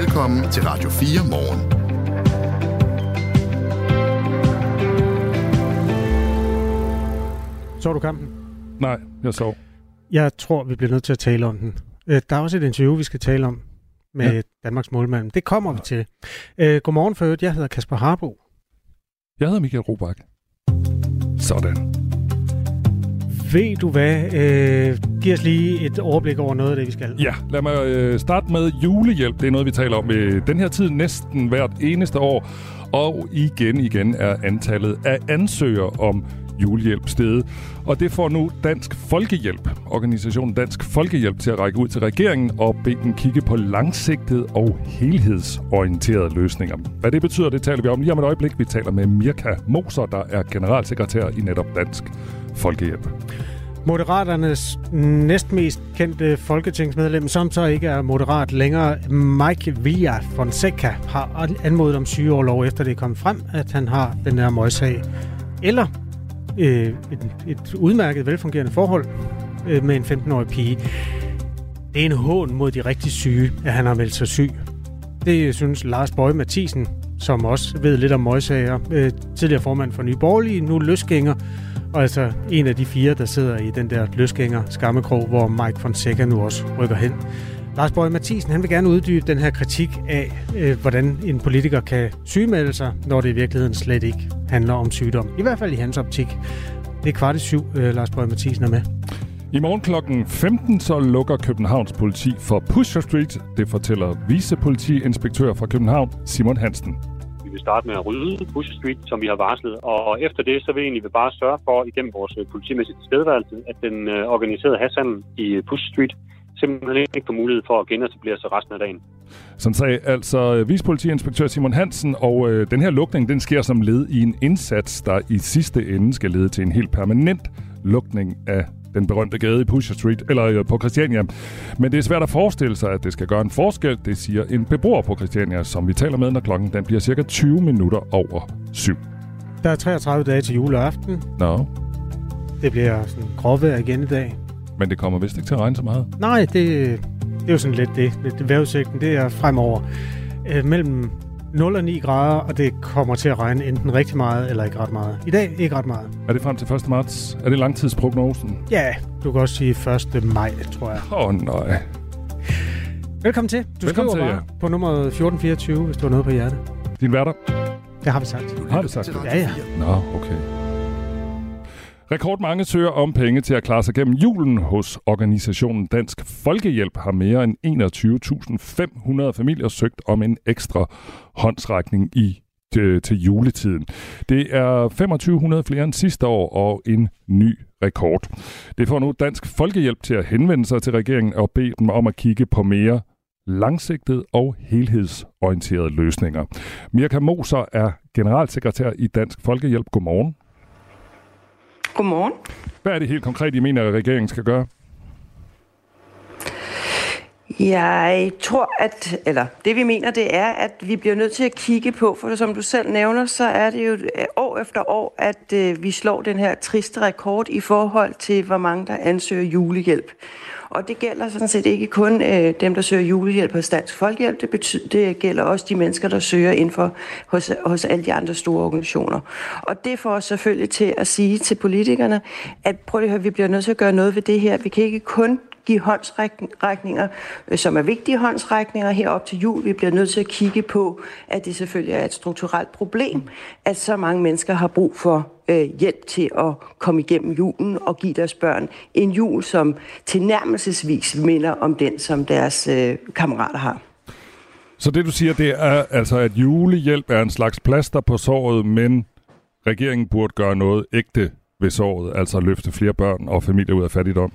Velkommen til Radio 4 morgen. Så du kampen? Nej, jeg sov. Jeg tror, vi bliver nødt til at tale om den. Øh, Der er også et interview, vi skal tale om med Ja. ja. Danmarks målmand. Det kommer vi til. Øh, Godmorgen for øvrigt. Jeg hedder Kasper Harbo. Jeg hedder Michael Robach. Sådan. Ved du hvad? Øh, giv os lige et overblik over noget af det, vi skal. Ja, lad mig øh, starte med julehjælp. Det er noget, vi taler om øh, den her tid næsten hvert eneste år. Og igen, igen er antallet af ansøgere om julehjælp steget. Og det får nu Dansk Folkehjælp, organisationen Dansk Folkehjælp, til at række ud til regeringen og bede den kigge på langsigtede og helhedsorienterede løsninger. Hvad det betyder, det taler vi om lige om et øjeblik. Vi taler med Mirka Moser, der er generalsekretær i netop Dansk Folkehjælp. Moderaternes næstmest kendte folketingsmedlem, som så ikke er moderat længere, Mike Villa Fonseca, har anmodet om sygeårlov, efter det er kommet frem, at han har den her møgssag. Eller øh, et, et udmærket, velfungerende forhold øh, med en 15-årig pige. Det er en hån mod de rigtig syge, at han har meldt sig syg. Det synes Lars Bøge Mathisen, som også ved lidt om møgsager, øh, tidligere formand for Nye Borgerlige, nu løsgænger, og altså en af de fire, der sidder i den der løsgænger skammekrog, hvor Mike Fonseca nu også rykker hen. Lars Bøje Mathisen, han vil gerne uddybe den her kritik af, øh, hvordan en politiker kan sygemelde sig, når det i virkeligheden slet ikke handler om sygdom. I hvert fald i hans optik. Det er kvart i syv, øh, Lars Bøje Mathisen er med. I morgen kl. 15 så lukker Københavns politi for Pusher Street. Det fortæller vicepolitiinspektør fra København, Simon Hansen. Vi vil starte med at rydde Bush Street, som vi har varslet. Og efter det, så vil vi egentlig bare sørge for, igennem vores politimæssige tilstedeværelse, at den øh, organiserede hashandel i Bush Street simpelthen ikke får mulighed for at genetablere sig resten af dagen. Som sagde altså øh, vicepolitiinspektør Simon Hansen, og øh, den her lukning, den sker som led i en indsats, der i sidste ende skal lede til en helt permanent lukning af den berømte gade i Pusher Street, eller øh, på Christiania. Men det er svært at forestille sig, at det skal gøre en forskel, det siger en beboer på Christiania, som vi taler med, når klokken den bliver cirka 20 minutter over syv. Der er 33 dage til juleaften. Nå, Det bliver sådan gråvejr igen i dag. Men det kommer vist ikke til at regne så meget. Nej, det, det er jo sådan lidt det. det vejrudsigten, det er fremover øh, mellem 0 og 9 grader, og det kommer til at regne enten rigtig meget eller ikke ret meget. I dag ikke ret meget. Er det frem til 1. marts? Er det langtidsprognosen? Ja, du kan også sige 1. maj, tror jeg. Åh oh, nej. Velkommen til. Du Velkommen skriver til, bare på nummeret 1424, hvis du har noget på hjertet. Din værter? Det har vi sagt. Har det sagt? Ja, ja. Nå, okay. Rekordmange søger om penge til at klare sig gennem julen hos organisationen Dansk Folkehjælp har mere end 21.500 familier søgt om en ekstra håndsrækning i til, til juletiden. Det er 2500 flere end sidste år og en ny rekord. Det får nu Dansk Folkehjælp til at henvende sig til regeringen og bede dem om at kigge på mere langsigtede og helhedsorienterede løsninger. Mirka Moser er generalsekretær i Dansk Folkehjælp. Godmorgen. Godmorgen. Hvad er det helt konkret, I mener, at regeringen skal gøre? Jeg tror, at, eller det vi mener, det er, at vi bliver nødt til at kigge på, for som du selv nævner, så er det jo øh, år efter år, at øh, vi slår den her triste rekord i forhold til, hvor mange der ansøger julehjælp. Og det gælder sådan set ikke kun øh, dem, der søger julehjælp hos Dansk Folkehjælp, det, betyder, det gælder også de mennesker, der søger inden for hos, hos alle de andre store organisationer. Og det får os selvfølgelig til at sige til politikerne, at prøv at høre, vi bliver nødt til at gøre noget ved det her. Vi kan ikke kun give håndsrækninger, øh, som er vigtige håndsrækninger herop til jul. Vi bliver nødt til at kigge på, at det selvfølgelig er et strukturelt problem, at så mange mennesker har brug for øh, hjælp til at komme igennem julen og give deres børn en jul, som tilnærmelsesvis minder om den, som deres øh, kammerater har. Så det, du siger, det er altså, at julehjælp er en slags plaster på såret, men regeringen burde gøre noget ægte ved såret, altså løfte flere børn og familier ud af fattigdom.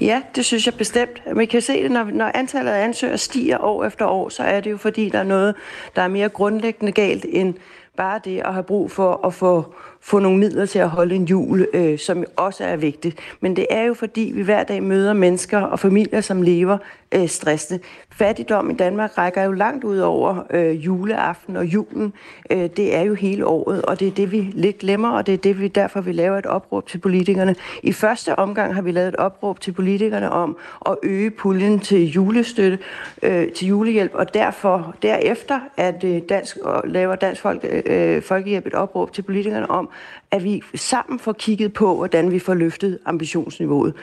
Ja, det synes jeg bestemt. Man kan se det, når, når antallet af ansøgere stiger år efter år, så er det jo fordi, der er noget, der er mere grundlæggende galt end bare det at have brug for at få, få nogle midler til at holde en jul, øh, som også er vigtigt. Men det er jo fordi, vi hver dag møder mennesker og familier, som lever øh, stressende. Fattigdom i Danmark rækker jo langt ud over øh, juleaften og julen. Øh, det er jo hele året, og det er det, vi lidt glemmer, og det er det, vi derfor vi laver et opråb til politikerne. I første omgang har vi lavet et opråb til politikerne om at øge puljen til julestøtte, øh, til julehjælp, og derfor derefter at øh, dansk, og laver Dansk Folk, øh, Folkehjælp et opråb til politikerne om, at vi sammen får kigget på, hvordan vi får løftet ambitionsniveauet.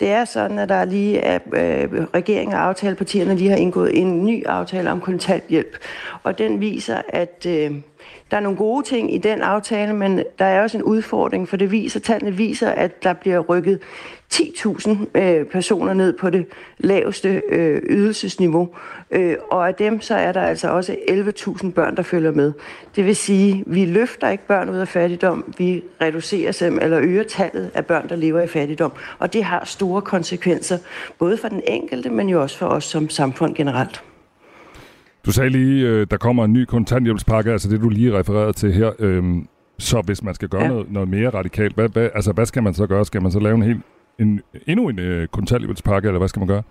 Det er sådan, at der lige er øh, regeringen og aftalepartierne, lige har indgået en ny aftale om kontanthjælp, og den viser, at øh, der er nogle gode ting i den aftale, men der er også en udfordring, for det viser, tallene viser, at der bliver rykket 10.000 øh, personer ned på det laveste øh, ydelsesniveau, øh, og af dem så er der altså også 11.000 børn, der følger med. Det vil sige, vi løfter ikke børn ud af fattigdom, vi reducerer dem eller øger tallet af børn, der lever i fattigdom, og det har store konsekvenser, både for den enkelte, men jo også for os som samfund generelt. Du sagde lige, øh, der kommer en ny kontanthjælpspakke, altså det du lige refererede til her. Øhm, så hvis man skal gøre ja. noget, noget mere radikalt, hvad, hvad, altså hvad skal man så gøre? Skal man så lave en helt en, endnu en øh, kontanthjælpspakke, eller hvad skal man gøre?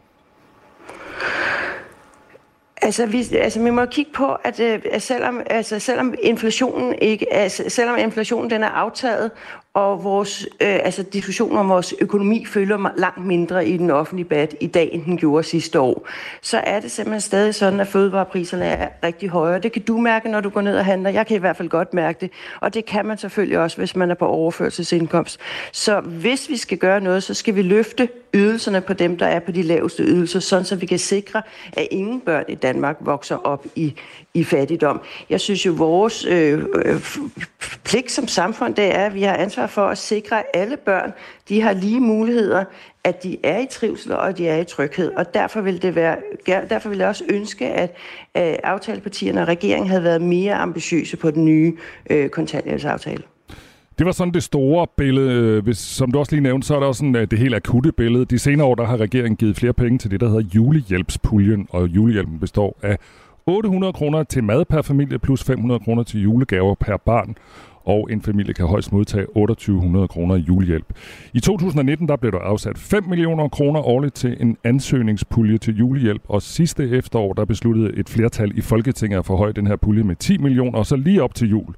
Altså vi, altså, vi må kigge på, at, øh, at selvom, altså, selvom inflationen ikke, altså, selvom inflationen den er aftaget, og vores øh, altså diskussion om vores økonomi følger langt mindre i den offentlige debat i dag, end den gjorde sidste år, så er det simpelthen stadig sådan, at fødevarepriserne er rigtig høje. Det kan du mærke, når du går ned og handler. Jeg kan i hvert fald godt mærke det. Og det kan man selvfølgelig også, hvis man er på overførselsindkomst. Så hvis vi skal gøre noget, så skal vi løfte ydelserne på dem, der er på de laveste ydelser, sådan så vi kan sikre, at ingen børn i Danmark vokser op i, i fattigdom. Jeg synes jo, vores øh, øh, pligt som samfund, det er, at vi har ansvar for at sikre, at alle børn de har lige muligheder, at de er i trivsel og de er i tryghed. Og derfor vil, det være, derfor vil jeg også ønske, at øh, aftalepartierne og regeringen havde været mere ambitiøse på den nye øh, kontanthjælpsaftale. Det var sådan det store billede. Øh, hvis, som du også lige nævnte, så er der også sådan, øh, det helt akutte billede. De senere år der har regeringen givet flere penge til det, der hedder julehjælpspuljen, og julehjælpen består af 800 kroner til mad per familie, plus 500 kroner til julegaver per barn. Og en familie kan højst modtage 2800 kroner i julehjælp. I 2019 der blev der afsat 5 millioner kroner årligt til en ansøgningspulje til julehjælp, og sidste efterår der besluttede et flertal i Folketinget at forhøje den her pulje med 10 millioner, og så lige op til jul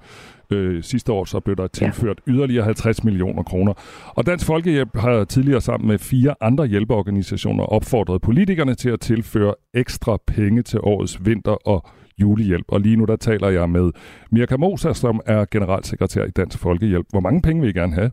øh, sidste år, så blev der tilført ja. yderligere 50 millioner kroner. Og Dansk Folkehjælp har tidligere sammen med fire andre hjælpeorganisationer opfordret politikerne til at tilføre ekstra penge til årets vinter- og julehjælp. Og lige nu der taler jeg med Mirka Mosa, som er generalsekretær i Dansk Folkehjælp. Hvor mange penge vil I gerne have?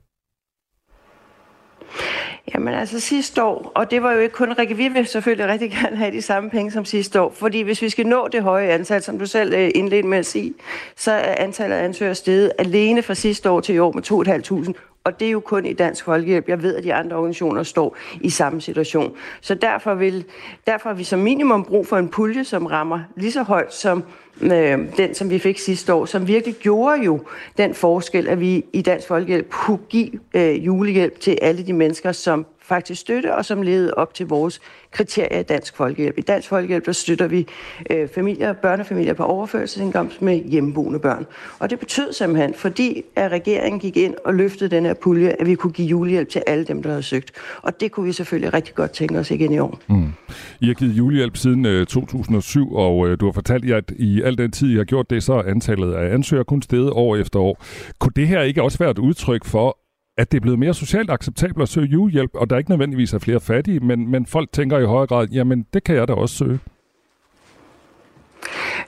Jamen altså sidste år, og det var jo ikke kun Rikke, vi vil selvfølgelig rigtig gerne have de samme penge som sidste år, fordi hvis vi skal nå det høje antal, som du selv øh, indledte med at sige, så er antallet af ansøgere steget alene fra sidste år til i år med 2.500, og det er jo kun i Dansk Folkehjælp. Jeg ved, at de andre organisationer står i samme situation. Så derfor, vil, derfor har vi som minimum brug for en pulje, som rammer lige så højt som øh, den, som vi fik sidste år, som virkelig gjorde jo den forskel, at vi i Dansk Folkehjælp kunne give øh, julehjælp til alle de mennesker, som faktisk støtte, og som levede op til vores kriterier i Dansk Folkehjælp. I Dansk Folkehjælp der støtter vi øh, familier, børnefamilier på overførselsindkomst med hjemmeboende børn. Og det betød simpelthen, fordi at regeringen gik ind og løftede den her pulje, at vi kunne give julehjælp til alle dem, der havde søgt. Og det kunne vi selvfølgelig rigtig godt tænke os igen i år. Mm. I har givet julehjælp siden øh, 2007, og øh, du har fortalt, jer, at i al den tid, I har gjort det, så er antallet af ansøgere kun steget år efter år. Kunne det her ikke også være et udtryk for, at det er blevet mere socialt acceptabelt at søge julehjælp, og der er ikke nødvendigvis er flere fattige, men, men folk tænker i højere grad, jamen det kan jeg da også søge.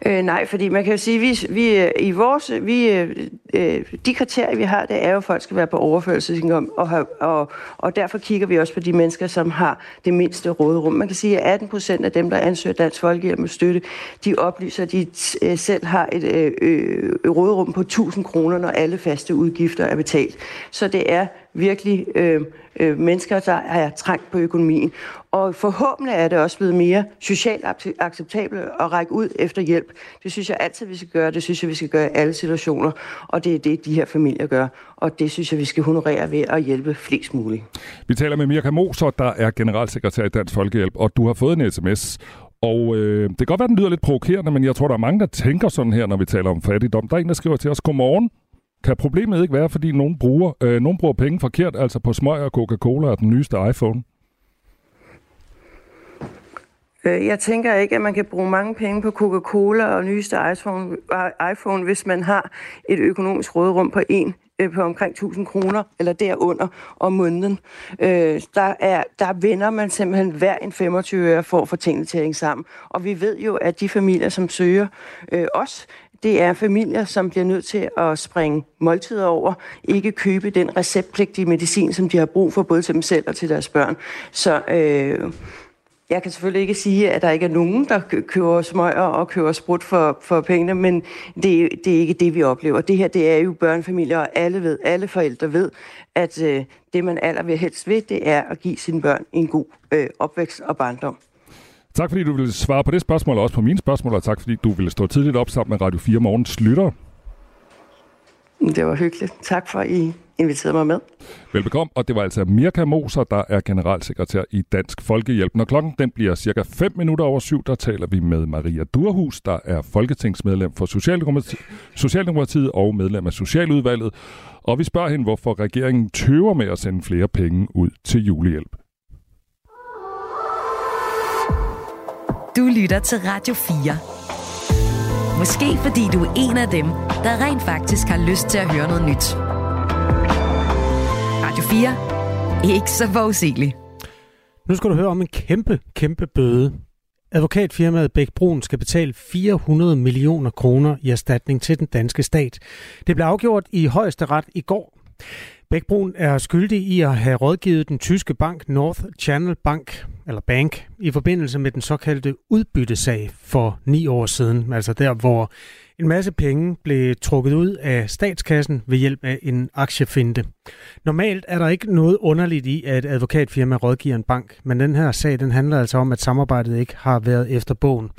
Øh, nej, fordi man kan jo sige, vi, vi øh, i vores, vi, øh, øh, de kriterier, vi har, det er jo, at folk skal være på overførselsindkomst, og, og, og derfor kigger vi også på de mennesker, som har det mindste råderum. Man kan sige, at 18 procent af dem, der ansøger Dansk Folkehjælp med støtte, de oplyser, at de øh, selv har et øh, øh, råderum på 1000 kroner, når alle faste udgifter er betalt. Så det er virkelig øh, øh, mennesker, der er trængt på økonomien. Og forhåbentlig er det også blevet mere socialt acceptabelt at række ud efter hjælp. Det synes jeg altid, vi skal gøre. Det synes jeg, vi skal gøre i alle situationer. Og det er det, de her familier gør. Og det synes jeg, vi skal honorere ved at hjælpe flest muligt. Vi taler med Mirka Moser, der er generalsekretær i Dansk Folkehjælp, og du har fået en sms. Og øh, det kan godt være, den lyder lidt provokerende, men jeg tror, der er mange, der tænker sådan her, når vi taler om fattigdom. Der er en, der skriver til os, godmorgen. Kan problemet ikke være, fordi nogen bruger, øh, nogen bruger penge forkert, altså på smøg og Coca-Cola og den nyeste iPhone? Øh, jeg tænker ikke, at man kan bruge mange penge på Coca-Cola og nyeste iPhone, iPhone, hvis man har et økonomisk råderum på en øh, på omkring 1000 kroner eller derunder om måneden. Øh, der, er, der vender man simpelthen hver en 25 øre for at få tingene til at hænge sammen. Og vi ved jo, at de familier, som søger øh, os, det er familier, som bliver nødt til at springe måltider over, ikke købe den receptpligtige medicin, som de har brug for, både til dem selv og til deres børn. Så øh, jeg kan selvfølgelig ikke sige, at der ikke er nogen, der køber smøger og køber sprut for, for pengene, men det, det er ikke det, vi oplever. Det her, det er jo børnefamilier, og alle ved, alle forældre ved, at øh, det, man aller vil helst ved, det er at give sine børn en god øh, opvækst og barndom. Tak fordi du ville svare på det spørgsmål, og også på mine spørgsmål, og tak fordi du ville stå tidligt op sammen med Radio 4 Morgens lytter. Det var hyggeligt. Tak for, at I inviterede mig med. Velbekomme, og det var altså Mirka Moser, der er generalsekretær i Dansk Folkehjælp. Når klokken den bliver cirka 5 minutter over syv, der taler vi med Maria Durhus, der er folketingsmedlem for Socialdemokratiet, Socialdemokratiet og medlem af Socialudvalget. Og vi spørger hende, hvorfor regeringen tøver med at sende flere penge ud til julehjælp. Du lytter til Radio 4. Måske fordi du er en af dem, der rent faktisk har lyst til at høre noget nyt. Radio 4. Ikke så forudsigeligt. Nu skal du høre om en kæmpe, kæmpe bøde. Advokatfirmaet Bæk Brun skal betale 400 millioner kroner i erstatning til den danske stat. Det blev afgjort i højeste ret i går. Bækbrun er skyldig i at have rådgivet den tyske bank North Channel Bank, eller Bank, i forbindelse med den såkaldte udbyttesag for ni år siden. Altså der, hvor en masse penge blev trukket ud af statskassen ved hjælp af en aktiefinte. Normalt er der ikke noget underligt i, at et advokatfirma rådgiver en bank, men den her sag den handler altså om, at samarbejdet ikke har været efter bogen.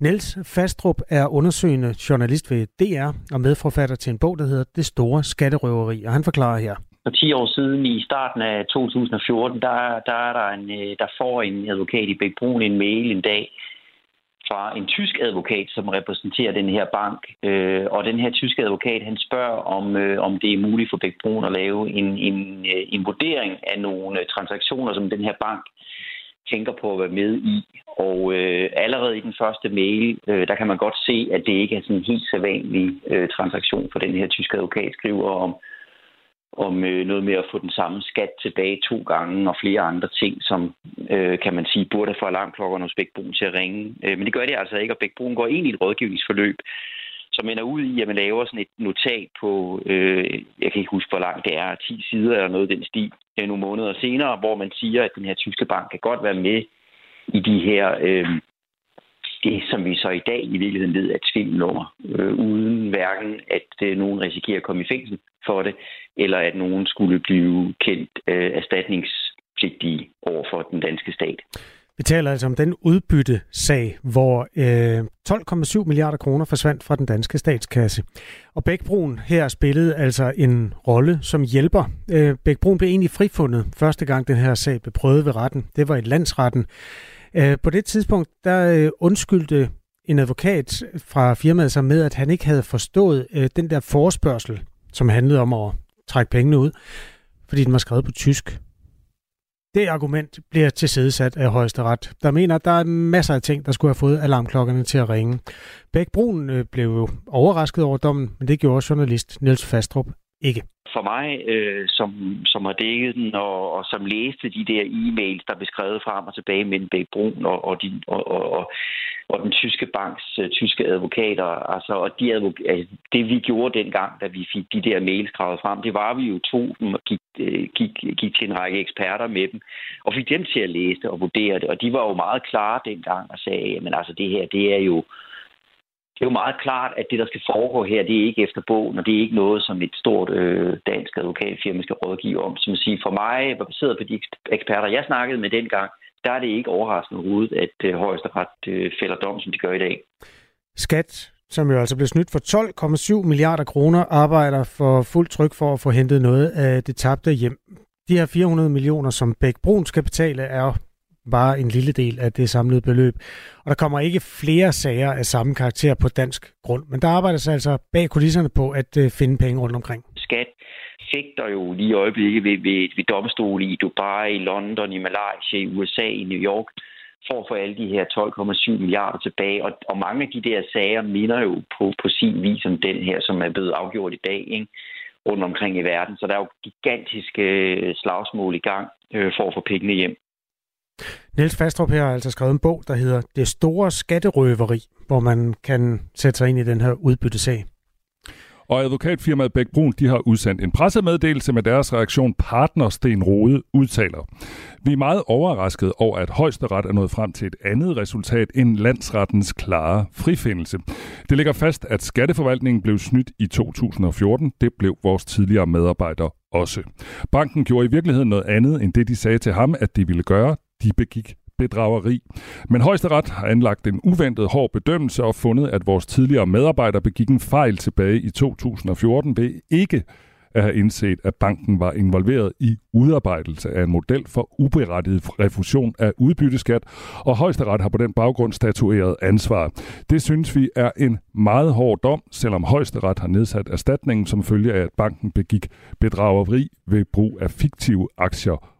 Niels Fastrup er undersøgende journalist ved DR og medforfatter til en bog, der hedder Det Store Skatterøveri, og han forklarer her. For 10 år siden, i starten af 2014, der, der, er der, en, øh, der får en advokat i Bækbrun en mail en dag fra en tysk advokat, som repræsenterer den her bank. Øh, og den her tyske advokat, han spørger, om, øh, om det er muligt for Bækbrun at lave en, en, øh, en vurdering af nogle øh, transaktioner, som den her bank tænker på at være med i. Og øh, allerede i den første mail, øh, der kan man godt se, at det ikke er sådan en helt sædvanlig øh, transaktion for den her tyske advokat, skriver om om øh, noget med at få den samme skat tilbage to gange og flere andre ting, som øh, kan man sige burde få alarmklokkerne hos Bækbrun til at ringe. Øh, men det gør det altså ikke, og Bækbrun går ind i et rådgivningsforløb, som ender ud i, at man laver sådan et notat på, øh, jeg kan ikke huske, hvor langt det er, 10 sider eller noget den sti, øh, nogle måneder senere, hvor man siger, at den her tyske bank kan godt være med i de her øh, det, som vi så i dag i virkeligheden ved, er et svindelnummer, øh, uden hverken at øh, nogen risikerer at komme i fængsel for det, eller at nogen skulle blive kendt øh, erstatningspligtige over for den danske stat. Vi taler altså om den udbytte-sag, hvor øh, 12,7 milliarder kroner forsvandt fra den danske statskasse. Og Bækbroen her spillede altså en rolle som hjælper. Øh, Bækbroen blev egentlig frifundet første gang den her sag blev prøvet ved retten. Det var i landsretten. Øh, på det tidspunkt, der øh, undskyldte en advokat fra firmaet sig med, at han ikke havde forstået øh, den der forespørgsel, som handlede om at trække pengene ud, fordi den var skrevet på tysk. Det argument bliver tilsidesat af højesteret. Der mener, at der er masser af ting, der skulle have fået alarmklokkerne til at ringe. Bæk Brun øh, blev jo overrasket over dommen, men det gjorde journalist Niels Fastrup ikke for mig, øh, som, som har dækket den, og, og som læste de der e-mails, der blev skrevet frem og tilbage mellem Bæk Brun og, og, de, og, og, og, og den tyske banks øh, tyske advokater. Altså, og de advok- altså, det vi gjorde dengang, da vi fik de der mails skrevet frem, det var, at vi jo tog dem og gik, øh, gik, gik til en række eksperter med dem, og fik dem til at læse det og vurdere det. Og de var jo meget klare dengang og sagde, men altså det her, det er jo det er jo meget klart, at det, der skal foregå her, det er ikke efter bogen, og det er ikke noget, som et stort øh, dansk advokatfirma skal rådgive om. Som at sige, for mig, baseret på de eksperter, jeg snakkede med dengang, der er det ikke overraskende overhovedet, at øh, højesteret øh, fælder dom, som de gør i dag. Skat, som jo altså blev snydt for 12,7 milliarder kroner, arbejder for fuld tryk for at få hentet noget af det tabte hjem. De her 400 millioner, som Bæk Brun skal betale, er bare en lille del af det samlede beløb. Og der kommer ikke flere sager af samme karakter på dansk grund. Men der arbejdes altså bag kulisserne på at øh, finde penge rundt omkring. Skat fægter jo lige i øjeblikket ved, ved, ved domstole i Dubai, i London, i Malaysia, i USA, i New York, for at få alle de her 12,7 milliarder tilbage. Og, og mange af de der sager minder jo på, på sin vis om den her, som er blevet afgjort i dag. Ikke? rundt omkring i verden. Så der er jo gigantiske øh, slagsmål i gang øh, for at få pengene hjem. Niels Fastrup her har altså skrevet en bog, der hedder Det store skatterøveri, hvor man kan sætte sig ind i den her udbyttesag. Og advokatfirmaet Bæk Brun, de har udsendt en pressemeddelelse med deres reaktion Partner Sten Rode udtaler. Vi er meget overrasket over, at højesteret er nået frem til et andet resultat end landsrettens klare frifindelse. Det ligger fast, at skatteforvaltningen blev snydt i 2014. Det blev vores tidligere medarbejder også. Banken gjorde i virkeligheden noget andet end det, de sagde til ham, at de ville gøre. De begik bedrageri. Men højesteret har anlagt en uventet hård bedømmelse og fundet, at vores tidligere medarbejder begik en fejl tilbage i 2014 ved ikke at have indset, at banken var involveret i udarbejdelse af en model for uberettiget refusion af udbytteskat, og højesteret har på den baggrund statueret ansvar. Det synes vi er en meget hård dom, selvom højesteret har nedsat erstatningen som følge af, at banken begik bedrageri ved brug af fiktive aktier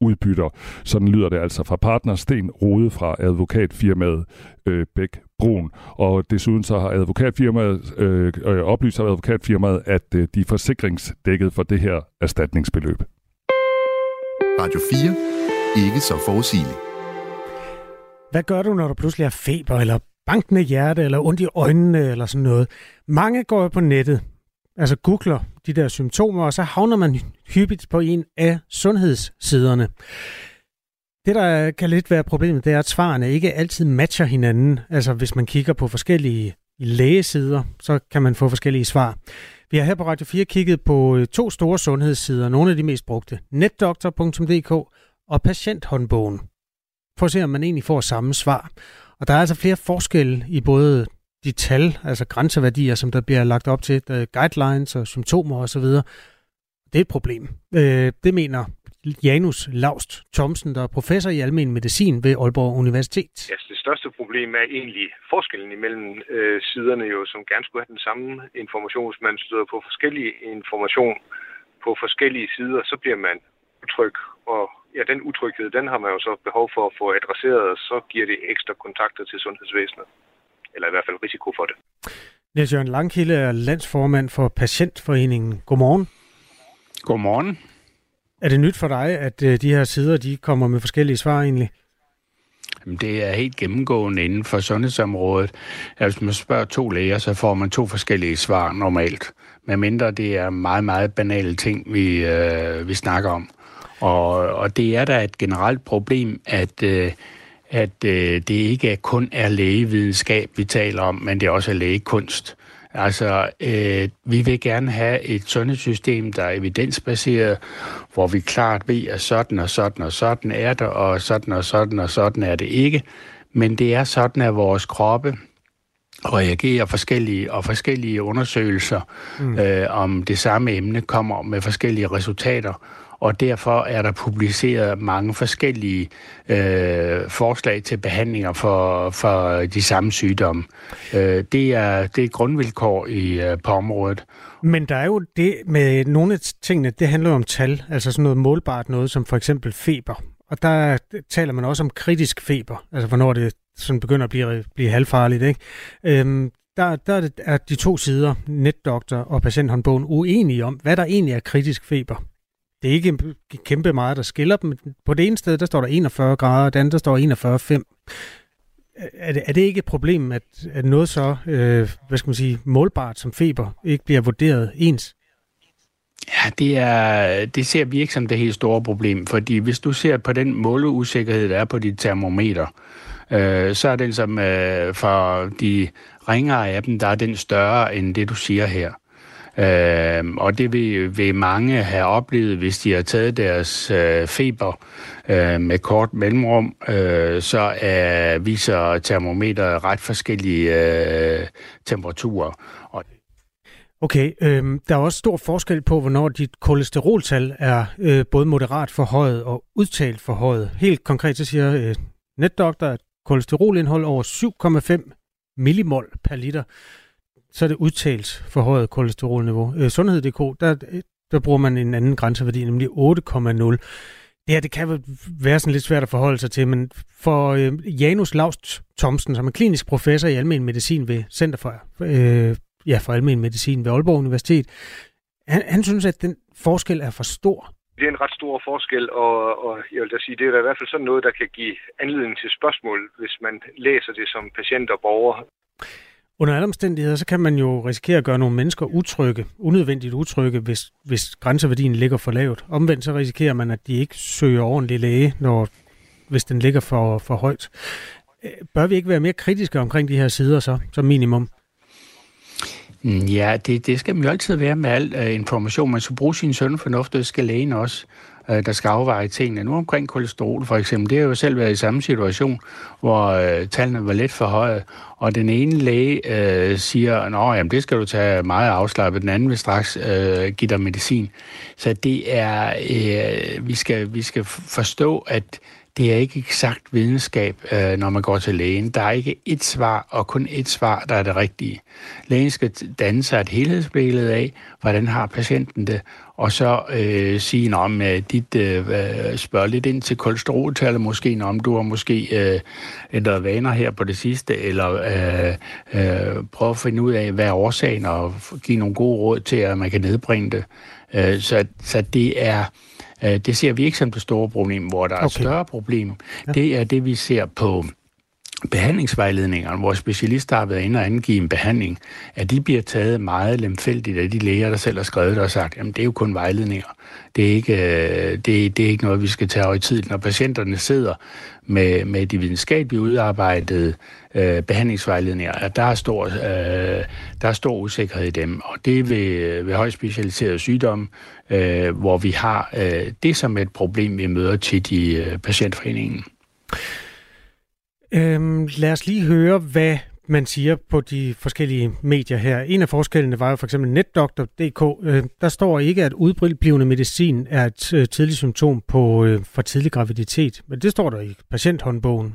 udbytter. Sådan lyder det altså fra partner Sten Rode fra advokatfirmaet øh, Bæk Brun. Og desuden så har advokatfirmaet øh, øh, oplyst af advokatfirmaet, at øh, de er forsikringsdækket for det her erstatningsbeløb. Radio 4. Ikke så forudsigeligt. Hvad gør du, når du pludselig har feber, eller bankende hjerte, eller ondt i øjnene, eller sådan noget? Mange går på nettet, altså googler de der symptomer, og så havner man hyppigt på en af sundhedssiderne. Det, der kan lidt være problemet, det er, at svarene ikke altid matcher hinanden. Altså, hvis man kigger på forskellige lægesider, så kan man få forskellige svar. Vi har her på Radio 4 kigget på øh, to store sundhedssider, nogle af de mest brugte, netdoktor.dk og patienthåndbogen, for at se, om man egentlig får samme svar. Og der er altså flere forskelle i både de tal, altså grænseværdier, som der bliver lagt op til, guidelines og symptomer osv., det er et problem. Øh, det mener Janus Laust Thomsen, der er professor i almen medicin ved Aalborg Universitet. Ja, det største problem er egentlig forskellen imellem øh, siderne, jo, som gerne skulle have den samme information. Hvis man støder på forskellige information på forskellige sider, så bliver man utryg. Og ja, den utryghed, den har man jo så behov for at få adresseret, og så giver det ekstra kontakter til sundhedsvæsenet eller i hvert fald risiko for det. Niels Jørgen Langkilde er landsformand for Patientforeningen. Godmorgen. Godmorgen. Er det nyt for dig, at øh, de her sider de kommer med forskellige svar egentlig? Det er helt gennemgående inden for sundhedsområdet. Hvis man spørger to læger, så får man to forskellige svar normalt. Men mindre det er meget, meget banale ting, vi, øh, vi snakker om. Og, og det er da et generelt problem, at øh, at øh, det ikke kun er lægevidenskab, vi taler om, men det er også lægekunst. Altså, øh, vi vil gerne have et sundhedssystem, der er evidensbaseret, hvor vi klart ved, at sådan og sådan og sådan er det, og sådan og sådan og sådan er det ikke. Men det er sådan, at vores kroppe reagerer forskellige, og forskellige undersøgelser mm. øh, om det samme emne kommer med forskellige resultater og derfor er der publiceret mange forskellige øh, forslag til behandlinger for, for de samme sygdomme. Øh, det, er, det er grundvilkår i, øh, på området. Men der er jo det med nogle af tingene, det handler om tal, altså sådan noget målbart noget som for eksempel feber. Og der taler man også om kritisk feber, altså hvornår det sådan begynder at blive, blive halvfarligt. Ikke? Øhm, der, der er de to sider, netdoktor og patienthåndbogen, uenige om, hvad der egentlig er kritisk feber det er ikke kæmpe meget, der skiller dem. På det ene sted, der står der 41 grader, og det andet, der står 41,5. Er det, er det ikke et problem, at, at noget så, øh, hvad skal man sige, målbart som feber, ikke bliver vurderet ens? Ja, det, er, det ser vi ikke som det helt store problem, fordi hvis du ser på den måleusikkerhed, der er på dit termometer, øh, så er den som øh, for de ringere af dem, der er den større end det, du siger her. Øh, og det vil, vil mange have oplevet, hvis de har taget deres øh, feber øh, med kort mellemrum, øh, så er, viser termometer ret forskellige øh, temperaturer. Og Okay, øh, der er også stor forskel på, hvornår dit kolesteroltal er øh, både moderat forhøjet og udtalt forhøjet. Helt konkret så siger øh, netdoktor, at kolesterolindhold over 7,5 millimol per liter, så er det udtalt forhøjet kolesterolniveau. Øh, Sundhed.dk, der, der bruger man en anden grænseværdi, nemlig 8,0. Det her, det kan være sådan lidt svært at forholde sig til, men for øh, Janus Laust Thomsen, som er klinisk professor i almen medicin ved Center for øh, ja, for almen medicin ved Aalborg Universitet. Han, han synes, at den forskel er for stor. Det er en ret stor forskel, og, og jeg vil da sige, det er da i hvert fald sådan noget, der kan give anledning til spørgsmål, hvis man læser det som patient og borger. Under alle omstændigheder, så kan man jo risikere at gøre nogle mennesker utrygge, unødvendigt utrygge, hvis, hvis grænseværdien ligger for lavt. Omvendt så risikerer man, at de ikke søger ordentlig læge, når, hvis den ligger for, for højt. Øh, bør vi ikke være mere kritiske omkring de her sider så, som minimum? Mm, ja, det, det skal man jo altid være med al uh, information. Man skal bruge sin søn fornuft, det skal lægen også, Øh, der skal afveje tingene. Nu omkring kolesterol for eksempel, det har jo selv været i samme situation, hvor øh, tallene var lidt for høje, og den ene læge øh, siger, at det skal du tage meget afslappet, den anden vil straks øh, give dig medicin. Så det er, øh, vi, skal, vi skal forstå, at det er ikke eksakt videnskab, øh, når man går til lægen. Der er ikke et svar, og kun et svar, der er det rigtige. Lægen skal danne sig et helhedsbillede af, hvordan har patienten det, og så øh, sige, om øh, dit øh, øh, spørg lidt ind til kolesteroltallet måske, om du har måske øh, ændret vaner her på det sidste, eller øh, øh, prøve at finde ud af, hvad er årsagen, og give nogle gode råd til, at man kan nedbringe det. Øh, så, så det er det ser vi ikke som det store problem. Hvor der er et større problem, ja. det er det, vi ser på behandlingsvejledningerne, hvor specialister har været inde og angive en behandling, at de bliver taget meget lemfældigt af de læger, der selv har skrevet det og sagt, jamen det er jo kun vejledninger. Det er ikke, øh, det, det er ikke noget, vi skal tage over i tid. Når patienterne sidder med, med de videnskabeligt udarbejdede øh, behandlingsvejledninger, at der er, stor, øh, der er stor usikkerhed i dem. Og det er ved, ved højt specialiserede sygdomme, øh, hvor vi har øh, det som et problem, vi møder til de øh, patientforeningen. Øhm, lad os lige høre, hvad man siger på de forskellige medier her. En af forskellene var jo for eksempel netdoktor.dk. Øh, der står ikke, at udblivende medicin er et øh, tidligt symptom på øh, for tidlig graviditet, men det står der i patienthåndbogen.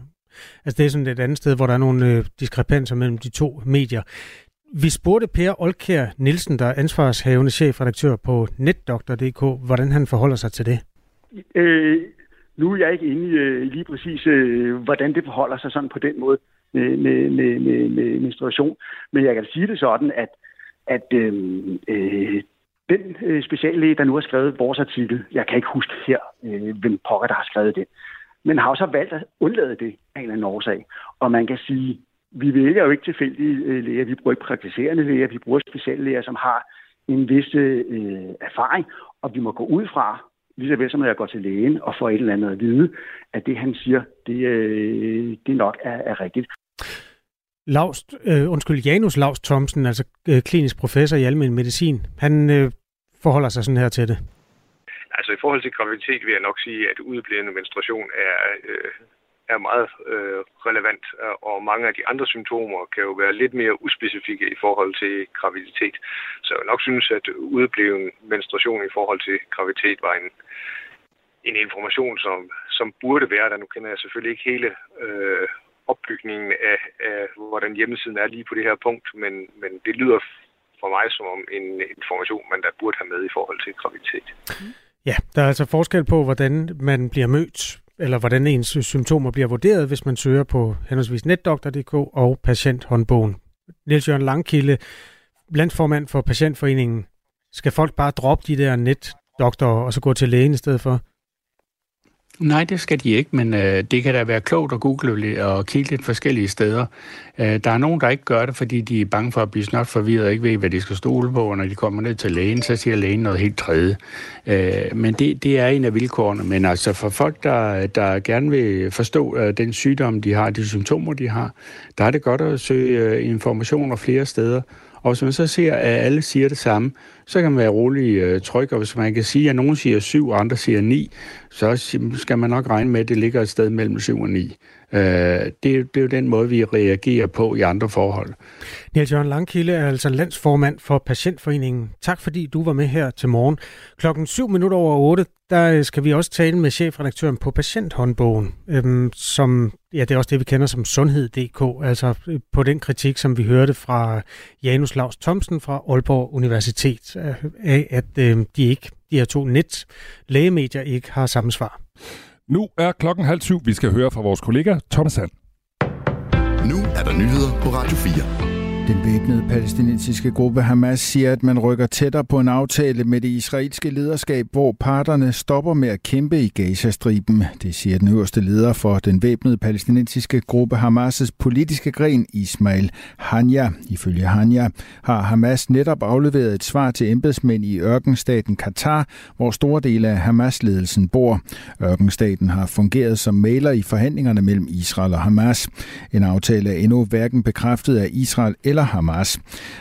Altså det er sådan et andet sted, hvor der er nogle øh, diskrepanser mellem de to medier. Vi spurgte Per Olkær Nielsen, der er ansvarshavende chefredaktør på netdoktor.dk, hvordan han forholder sig til det. Øh, nu er jeg ikke inde i øh, lige præcis, øh, hvordan det forholder sig sådan på den måde med, med, med, med, med menstruation. Men jeg kan sige det sådan, at, at øh, øh, den øh, speciallæge, der nu har skrevet vores artikel, jeg kan ikke huske her, øh, hvem pokker, der har skrevet det, men har jo så valgt at undlade det af en eller anden årsag. Og man kan sige, vi vælger jo ikke tilfældige øh, læger, vi bruger ikke praktiserende læger, vi bruger speciallæger, som har en vis øh, erfaring, og vi må gå ud fra, lige så vel som når jeg går til lægen og får et eller andet at vide, at det han siger, det, øh, det nok er, er rigtigt. Laust, øh, undskyld, Janus Laust Thomsen, altså øh, klinisk professor i almen medicin, han øh, forholder sig sådan her til det. Altså i forhold til graviditet vil jeg nok sige, at udeblevet menstruation er, øh, er meget øh, relevant, øh, og mange af de andre symptomer kan jo være lidt mere uspecifikke i forhold til graviditet. Så jeg nok synes, at udebleven menstruation i forhold til graviditet var en, en information, som, som burde være der. Nu kender jeg selvfølgelig ikke hele øh, opbygningen af, af, hvordan hjemmesiden er lige på det her punkt, men, men det lyder for mig som om en information, man der burde have med i forhold til graviditet. Ja, der er altså forskel på, hvordan man bliver mødt, eller hvordan ens symptomer bliver vurderet, hvis man søger på henholdsvis netdoktor.dk og patienthåndbogen. Niels Jørgen Langkilde, landsformand for Patientforeningen. Skal folk bare droppe de der netdoktorer og så gå til lægen i stedet for? Nej, det skal de ikke, men øh, det kan da være klogt at google og kigge lidt forskellige steder. Øh, der er nogen, der ikke gør det, fordi de er bange for at blive snart forvirret og ikke ved, hvad de skal stole på, og når de kommer ned til lægen, så siger lægen noget helt tredje. Øh, men det, det er en af vilkårene. Men altså for folk, der, der gerne vil forstå øh, den sygdom, de har, de symptomer, de har, der er det godt at søge øh, informationer flere steder. Og hvis man så ser, at alle siger det samme, så kan man være rolig øh, tryg, og hvis man kan sige, at nogen siger 7, og andre siger 9, så skal man nok regne med, at det ligger et sted mellem 7 og 9. Øh, det, det er jo den måde, vi reagerer på i andre forhold. Niels Jørgen Langkilde er altså landsformand for Patientforeningen. Tak fordi du var med her til morgen. Klokken 7 minutter over 8, der øh, skal vi også tale med chefredaktøren på Patienthåndbogen, øhm, som, ja, det er også det, vi kender som Sundhed.dk, altså øh, på den kritik, som vi hørte fra Janus Laus Thomsen fra Aalborg Universitet, øh, af at øh, de ikke, de her to net lægemedier ikke har samme svar. Nu er klokken halv syv. Vi skal høre fra vores kollega Thomas Sand. Nu er der nyheder på Radio 4. Den væbnede palæstinensiske gruppe Hamas siger, at man rykker tættere på en aftale med det israelske lederskab, hvor parterne stopper med at kæmpe i Gazastriben. Det siger den øverste leder for den væbnede palæstinensiske gruppe Hamas' politiske gren, Ismail Hanya. Ifølge Hanya har Hamas netop afleveret et svar til embedsmænd i ørkenstaten Katar, hvor store dele af Hamas-ledelsen bor. Ørkenstaten har fungeret som maler i forhandlingerne mellem Israel og Hamas. En aftale er endnu hverken bekræftet af Israel eller Hamas.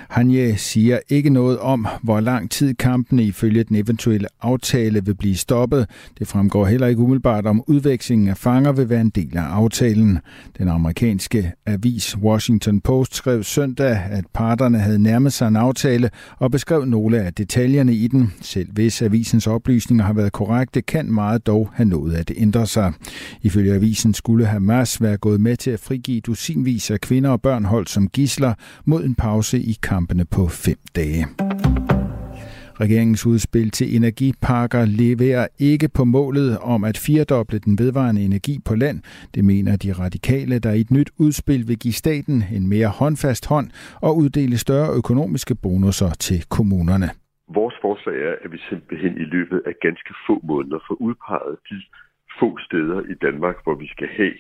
Hanje siger ikke noget om, hvor lang tid kampene ifølge den eventuelle aftale vil blive stoppet. Det fremgår heller ikke umiddelbart, om udvekslingen af fanger vil være en del af aftalen. Den amerikanske avis Washington Post skrev søndag, at parterne havde nærmet sig en aftale og beskrev nogle af detaljerne i den. Selv hvis avisens oplysninger har været korrekte, kan meget dog have nået at ændre sig. Ifølge avisen skulle Hamas være gået med til at frigive dusinvis af kvinder og børn holdt som gisler, mod en pause i kampene på fem dage. Regeringens udspil til energiparker leverer ikke på målet om at firedoble den vedvarende energi på land. Det mener de radikale, der i et nyt udspil vil give staten en mere håndfast hånd og uddele større økonomiske bonusser til kommunerne. Vores forslag er, at vi simpelthen i løbet af ganske få måneder får udpeget de få steder i Danmark, hvor vi skal have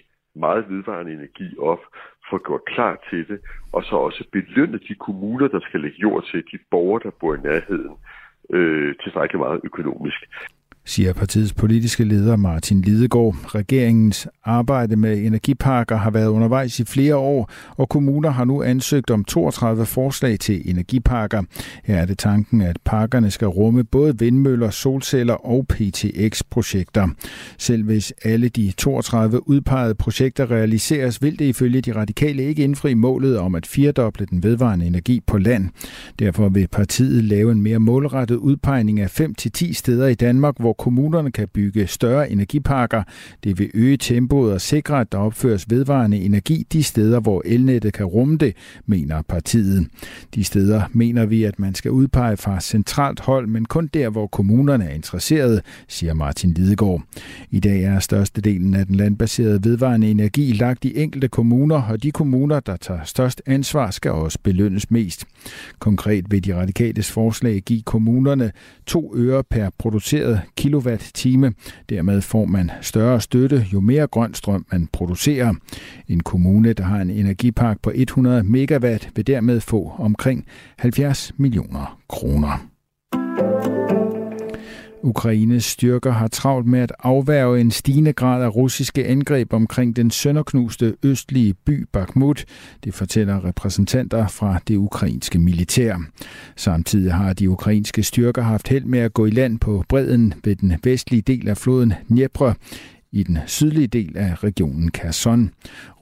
meget vedvarende energi op, få gjort klar til det, og så også belønne de kommuner, der skal lægge jord til, de borgere, der bor i nærheden, øh, tilstrækkeligt meget økonomisk siger partiets politiske leder Martin Lidegaard. Regeringens arbejde med energiparker har været undervejs i flere år, og kommuner har nu ansøgt om 32 forslag til energiparker. Her er det tanken, at parkerne skal rumme både vindmøller, solceller og PTX-projekter. Selv hvis alle de 32 udpegede projekter realiseres, vil det ifølge de radikale ikke indfri målet om at firedoble den vedvarende energi på land. Derfor vil partiet lave en mere målrettet udpegning af 5-10 steder i Danmark, hvor kommunerne kan bygge større energiparker. Det vil øge tempoet og sikre, at der opføres vedvarende energi de steder, hvor elnettet kan rumme det, mener partiet. De steder mener vi, at man skal udpege fra centralt hold, men kun der, hvor kommunerne er interesserede, siger Martin Lidegaard. I dag er størstedelen af den landbaserede vedvarende energi lagt i enkelte kommuner, og de kommuner, der tager størst ansvar, skal også belønnes mest. Konkret vil de radikales forslag give kommunerne 2 øre per produceret kilowatt-time. Dermed får man større støtte, jo mere grøn strøm man producerer. En kommune, der har en energipark på 100 megawatt, vil dermed få omkring 70 millioner kroner. Ukraines styrker har travlt med at afværge en stigende grad af russiske angreb omkring den sønderknuste østlige by Bakhmut. Det fortæller repræsentanter fra det ukrainske militær. Samtidig har de ukrainske styrker haft held med at gå i land på bredden ved den vestlige del af floden Dnepr i den sydlige del af regionen Kherson.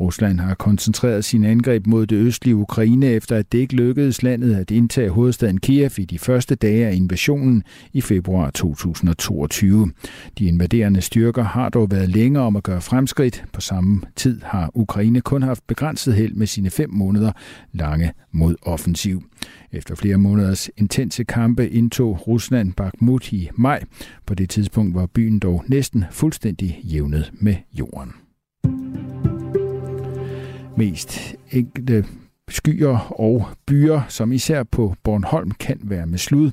Rusland har koncentreret sine angreb mod det østlige Ukraine efter at det ikke lykkedes landet at indtage hovedstaden Kiev i de første dage af invasionen i februar 2022. De invaderende styrker har dog været længere om at gøre fremskridt. På samme tid har Ukraine kun haft begrænset held med sine fem måneder lange modoffensiv. Efter flere måneders intense kampe indtog Rusland Bakhmut i maj. På det tidspunkt var byen dog næsten fuldstændig jævnet med jorden. Mest enkelte skyer og byer, som især på Bornholm kan være med slud.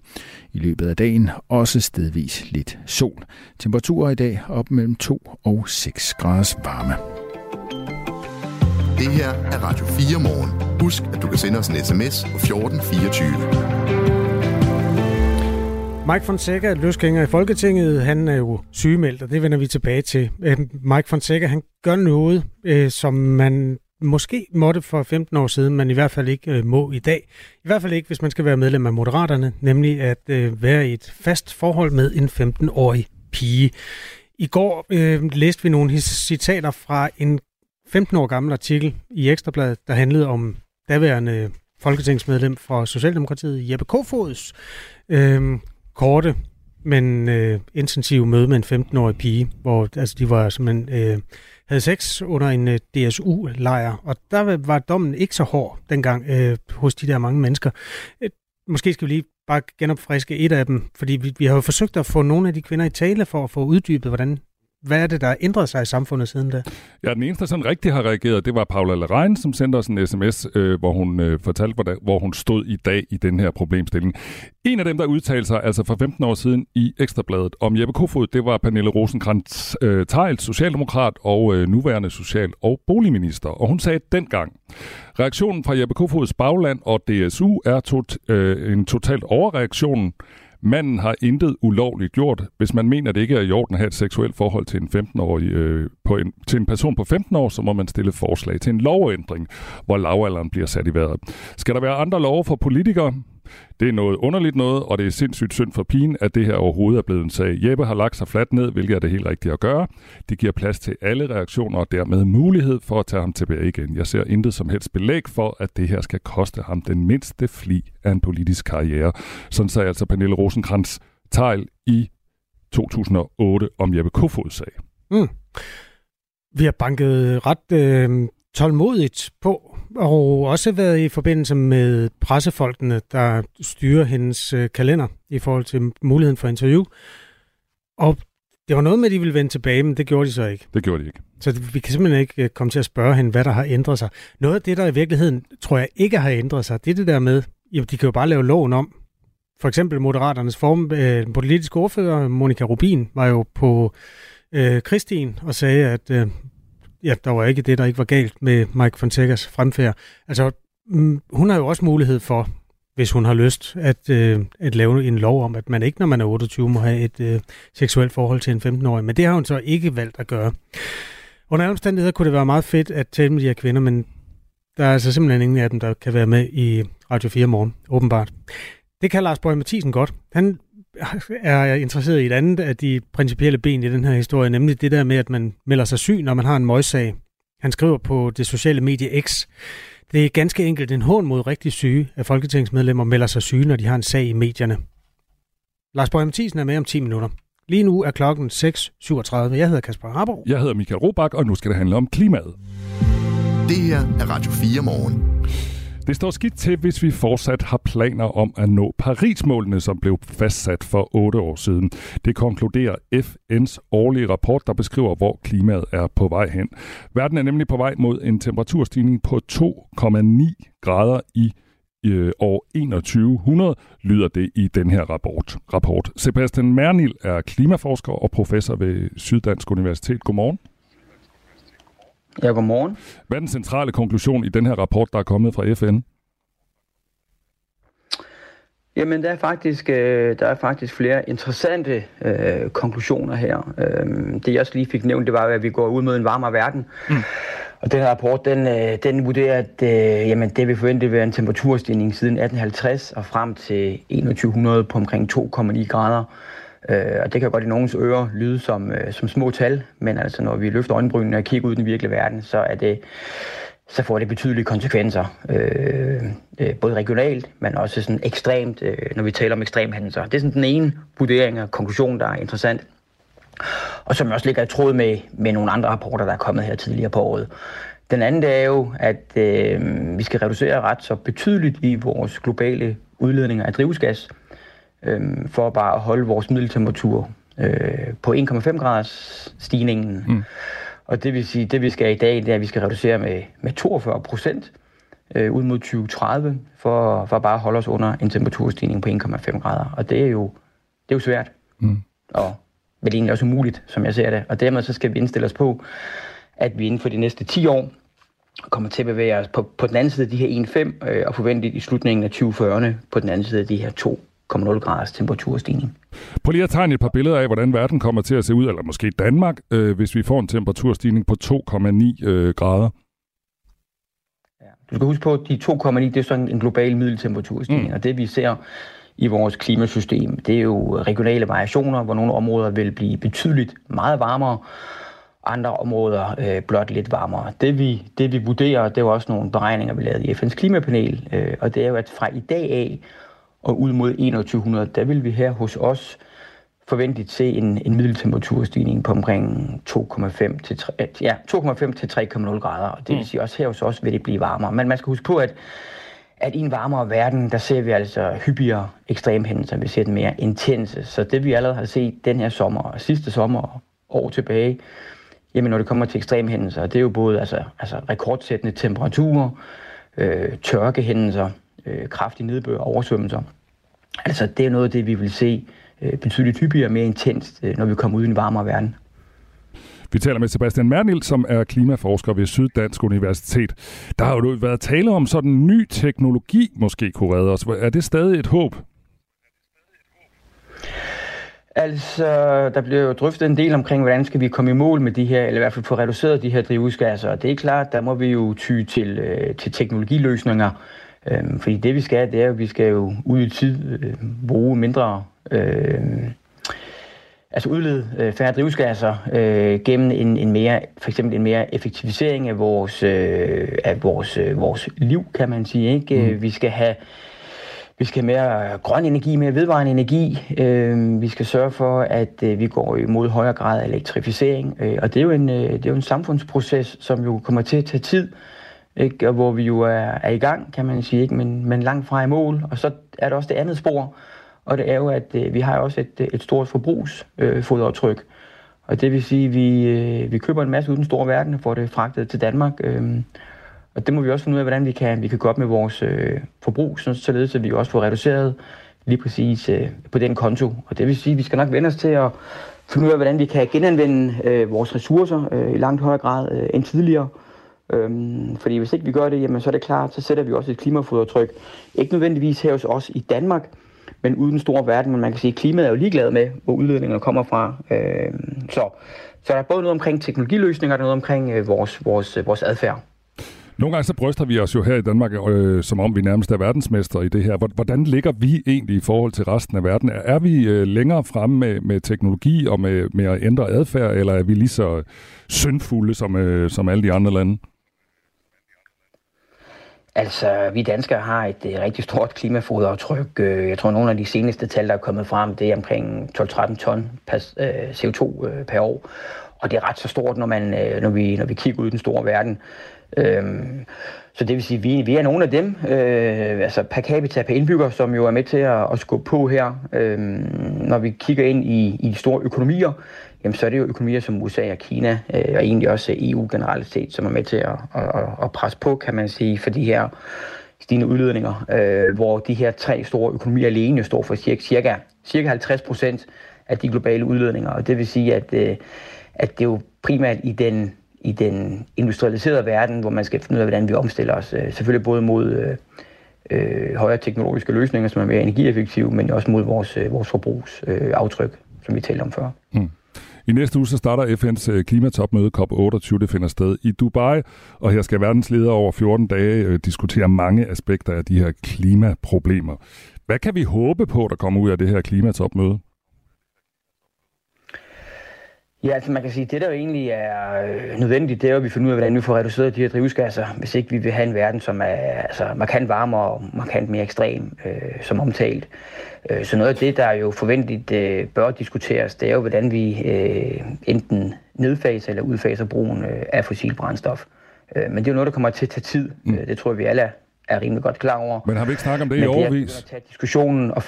I løbet af dagen også stedvis lidt sol. Temperaturer i dag op mellem 2 og 6 graders varme. Det her er Radio 4 morgen. Husk, at du kan sende os en sms på 1424. Mike Fonseca, løsgænger i Folketinget, han er jo sygemeldt, og det vender vi tilbage til. Øhm, Mike Fonseca, han gør noget, øh, som man måske måtte for 15 år siden, men i hvert fald ikke øh, må i dag. I hvert fald ikke, hvis man skal være medlem af Moderaterne, nemlig at øh, være i et fast forhold med en 15-årig pige. I går øh, læste vi nogle citater fra en 15 år gammel artikel i Ekstrabladet, der handlede om daværende folketingsmedlem fra Socialdemokratiet, Jeppe Kofods, øh, korte, men øh, intensive møde med en 15-årig pige, hvor altså, de var simpelthen øh, havde sex under en øh, DSU-lejr, og der var dommen ikke så hård dengang øh, hos de der mange mennesker. Øh, måske skal vi lige bare genopfriske et af dem, fordi vi, vi har jo forsøgt at få nogle af de kvinder i tale for at få uddybet, hvordan hvad er det, der har ændret sig i samfundet siden da? Ja, den eneste, der sådan rigtig har reageret, det var Paula Lerein, som sendte os en sms, øh, hvor hun øh, fortalte, hvor, der, hvor hun stod i dag i den her problemstilling. En af dem, der udtalte sig altså for 15 år siden i Ekstrabladet om Jeppe Kofod, det var Pernille rosenkrantz øh, Tejl, socialdemokrat og øh, nuværende social- og boligminister. Og hun sagde dengang, reaktionen fra Jeppe Kofods bagland og DSU er tot, øh, en totalt overreaktion. Manden har intet ulovligt gjort. Hvis man mener, det ikke er i orden at have et seksuelt forhold til en 15-årig, øh, på en, til en person på 15 år, så må man stille forslag til en lovændring, hvor lavalderen bliver sat i vejret. Skal der være andre love for politikere? Det er noget underligt noget, og det er sindssygt synd for pigen, at det her overhovedet er blevet en sag. Jeppe har lagt sig fladt ned, hvilket er det helt rigtige at gøre. Det giver plads til alle reaktioner og dermed mulighed for at tage ham tilbage igen. Jeg ser intet som helst belæg for, at det her skal koste ham den mindste fli af en politisk karriere. Sådan sagde altså Pernille rosenkrantz Tejl i 2008 om Jeppe Kofods sag. Mm. Vi har banket ret øh, tålmodigt på, og også været i forbindelse med pressefolkene, der styrer hendes øh, kalender i forhold til muligheden for interview. Og det var noget med, at de ville vende tilbage, men det gjorde de så ikke. Det gjorde de ikke. Så vi kan simpelthen ikke øh, komme til at spørge hende, hvad der har ændret sig. Noget af det, der i virkeligheden, tror jeg ikke har ændret sig, det er det der med, at de kan jo bare lave loven om. For eksempel Moderaternes form, øh, politiske ordfører, Monika Rubin, var jo på øh, Kristin og sagde, at øh, ja, der var ikke det, der ikke var galt med Mike Fonsecas fremfærd. Altså, mm, hun har jo også mulighed for, hvis hun har lyst, at, øh, at lave en lov om, at man ikke, når man er 28, må have et øh, seksuelt forhold til en 15-årig. Men det har hun så ikke valgt at gøre. Under alle omstændigheder kunne det være meget fedt at tale med de her kvinder, men der er altså simpelthen ingen af dem, der kan være med i Radio 4 morgen, åbenbart. Det kan Lars Borg Mathisen godt. Han er interesseret i et andet af de principielle ben i den her historie, nemlig det der med, at man melder sig syg, når man har en møgssag. Han skriver på det sociale medie X, det er ganske enkelt en hån mod rigtig syge, at folketingsmedlemmer melder sig syge, når de har en sag i medierne. Lars Borg Mathisen er med om 10 minutter. Lige nu er klokken 6.37. Jeg hedder Kasper Harbo. Jeg hedder Michael Robach, og nu skal det handle om klimaet. Det her er Radio 4 morgen. Det står skidt til, hvis vi fortsat har planer om at nå Paris-målene, som blev fastsat for otte år siden. Det konkluderer FN's årlige rapport, der beskriver, hvor klimaet er på vej hen. Verden er nemlig på vej mod en temperaturstigning på 2,9 grader i øh, år 2100, lyder det i den her rapport. rapport. Sebastian Mernil er klimaforsker og professor ved Syddansk Universitet. Godmorgen. Ja, godmorgen. Hvad er den centrale konklusion i den her rapport, der er kommet fra FN? Jamen, der er faktisk, øh, der er faktisk flere interessante øh, konklusioner her. Øh, det jeg også lige fik nævnt, det var, at vi går ud mod en varmere verden. Mm. Og den her rapport, den, øh, den vurderer, at øh, jamen, det vil forvente være en temperaturstigning siden 1850 og frem til 2100 på omkring 2,9 grader. Øh, og det kan godt i nogens ører lyde som, øh, som små tal, men altså når vi løfter øjenbrynene og kigger ud i den virkelige verden, så er det så får det betydelige konsekvenser, øh, øh, både regionalt, men også sådan ekstremt, øh, når vi taler om ekstremhændelser. Det er sådan den ene vurdering og konklusion, der er interessant, og som også ligger i tråd med, med nogle andre rapporter, der er kommet her tidligere på året. Den anden er jo, at øh, vi skal reducere ret så betydeligt i vores globale udledninger af drivhusgas, øh, for bare at holde vores middeltemperatur øh, på 1,5 graders stigningen. Mm. Og det vil sige, det vi skal i dag, det er, at vi skal reducere med, med 42 procent øh, ud mod 2030, for, for bare at holde os under en temperaturstigning på 1,5 grader. Og det er jo, det er jo svært. Mm. Og vel egentlig også umuligt, som jeg ser det. Og dermed så skal vi indstille os på, at vi inden for de næste 10 år kommer til at bevæge os på, på den anden side af de her 1,5, øh, og forventeligt i slutningen af 2040'erne på den anden side af de her 2 0,0 graders temperaturstigning. Prøv lige at tegne et par billeder af, hvordan verden kommer til at se ud, eller måske Danmark, øh, hvis vi får en temperaturstigning på 2,9 øh, grader. Ja. Du skal huske på, at de 2,9 det er sådan en global middeltemperaturstigning, mm. og det vi ser i vores klimasystem, det er jo regionale variationer, hvor nogle områder vil blive betydeligt meget varmere, andre områder øh, blot lidt varmere. Det vi, det vi vurderer, det var også nogle beregninger, vi lavede i FN's klimapanel, øh, og det er jo, at fra i dag af og ud mod 2100, der vil vi her hos os forventeligt se en, en middeltemperaturstigning på omkring 2,5 til 3, ja, 2,5 til 3,0 grader. Og det vil mm. sige, også her hos os vil det blive varmere. Men man skal huske på, at, at i en varmere verden, der ser vi altså hyppigere ekstremhændelser. Vi ser den mere intense. Så det vi allerede har set den her sommer og sidste sommer år tilbage, jamen når det kommer til ekstremhændelser, det er jo både altså, altså rekordsættende temperaturer, øh, tørkehændelser, øh, kraftig nedbør og oversvømmelser. Altså det er noget af det, vi vil se øh, betydeligt hyppigere og mere intenst, øh, når vi kommer ud i en varmere verden. Vi taler med Sebastian Mernil, som er klimaforsker ved Syddansk Universitet. Der har jo været tale om sådan en ny teknologi, måske kunne redde os. Er det stadig et håb? Altså, der bliver jo drøftet en del omkring, hvordan skal vi komme i mål med de her, eller i hvert fald få reduceret de her drivhusgasser. Og det er klart, der må vi jo ty til, øh, til teknologiløsninger. Øhm, fordi det vi skal, det er jo, at vi skal jo ud i tid øh, bruge mindre øh, altså udlede øh, færre drivhusgasser øh, gennem en, en mere, for eksempel en mere effektivisering af vores, øh, af vores, øh, vores liv, kan man sige. Ikke? Mm. Vi skal have vi skal have mere grøn energi, mere vedvarende energi. Øh, vi skal sørge for, at øh, vi går imod højere grad af elektrificering. Øh, og det er, jo en, øh, det er jo en samfundsproces, som jo kommer til at tage tid, ikke? og hvor vi jo er, er i gang, kan man sige, ikke? Men, men langt fra i mål. Og så er der også det andet spor, og det er jo, at øh, vi har også et, et stort forbrugsfodaftryk. Øh, og det vil sige, at vi, øh, vi køber en masse uden store verden og får det fragtet til Danmark. Øh, og det må vi også finde ud af, hvordan vi kan, vi kan gå op med vores øh, forbrug, så, således at vi også får reduceret lige præcis øh, på den konto. Og det vil sige, at vi skal nok vende os til at finde ud af, hvordan vi kan genanvende øh, vores ressourcer øh, i langt højere grad øh, end tidligere. Øhm, fordi hvis ikke vi gør det, jamen, så er det klart, så sætter vi også et klimafodaftryk. Ikke nødvendigvis her hos os i Danmark, men uden den store verden. Men man kan sige, at klimaet er jo ligeglad med, hvor udledningerne kommer fra. Øhm, så, så der er både noget omkring teknologiløsninger, og noget omkring øh, vores, vores, øh, vores adfærd. Nogle gange så bryster vi os jo her i Danmark, øh, som om vi nærmest er verdensmester i det her. Hvordan ligger vi egentlig i forhold til resten af verden? Er vi øh, længere fremme med, med teknologi og med, med at ændre adfærd, eller er vi lige så øh, syndfulde som, øh, som alle de andre lande? Altså, vi danskere har et uh, rigtig stort klimafodaftryk. Øh, jeg tror, nogle af de seneste tal, der er kommet frem, det er omkring 12-13 ton per, øh, CO2 per år. Og det er ret så stort, når, man, når, vi, når vi kigger ud i den store verden. Uh, så det vil sige, at vi, vi er nogle af dem, øh, altså per capita per indbygger, som jo er med til at, at skubbe på her. øh, når vi kigger ind i, i de store økonomier, jamen så er det jo økonomier som USA og Kina, øh, og egentlig også EU generelt set, som er med til at, at, at presse på, kan man sige, for de her stigende udledninger, øh, hvor de her tre store økonomier alene står for cirka, cirka, cirka 50 procent af de globale udledninger. Og det vil sige, at, øh, at det er jo primært i den, i den industrialiserede verden, hvor man skal finde ud af, hvordan vi omstiller os. Øh, selvfølgelig både mod øh, øh, højere teknologiske løsninger, som er mere energieffektive, men også mod vores, øh, vores forbrugsaftryk, øh, som vi talte om før. Mm. I næste uge så starter FN's øh, klimatopmøde COP28. Det finder sted i Dubai, og her skal verdens ledere over 14 dage øh, diskutere mange aspekter af de her klimaproblemer. Hvad kan vi håbe på, der kommer ud af det her klimatopmøde? Ja, altså man kan sige, at det der jo egentlig er øh, nødvendigt, det er at vi finder ud af, hvordan vi får reduceret de her drivhusgasser, hvis ikke vi vil have en verden, som er altså, markant varmere og markant mere ekstrem, øh, som omtalt. Øh, så noget af det, der jo forventeligt øh, bør diskuteres, det er jo, hvordan vi øh, enten nedfaser eller udfaser brugen øh, af fossil brændstof. Øh, men det er jo noget, der kommer til at tage tid. Mm. Øh, det tror jeg, vi alle er, er rimelig godt klar over. Men har vi ikke snakket om det men i overvis? Det er at tage diskussionen og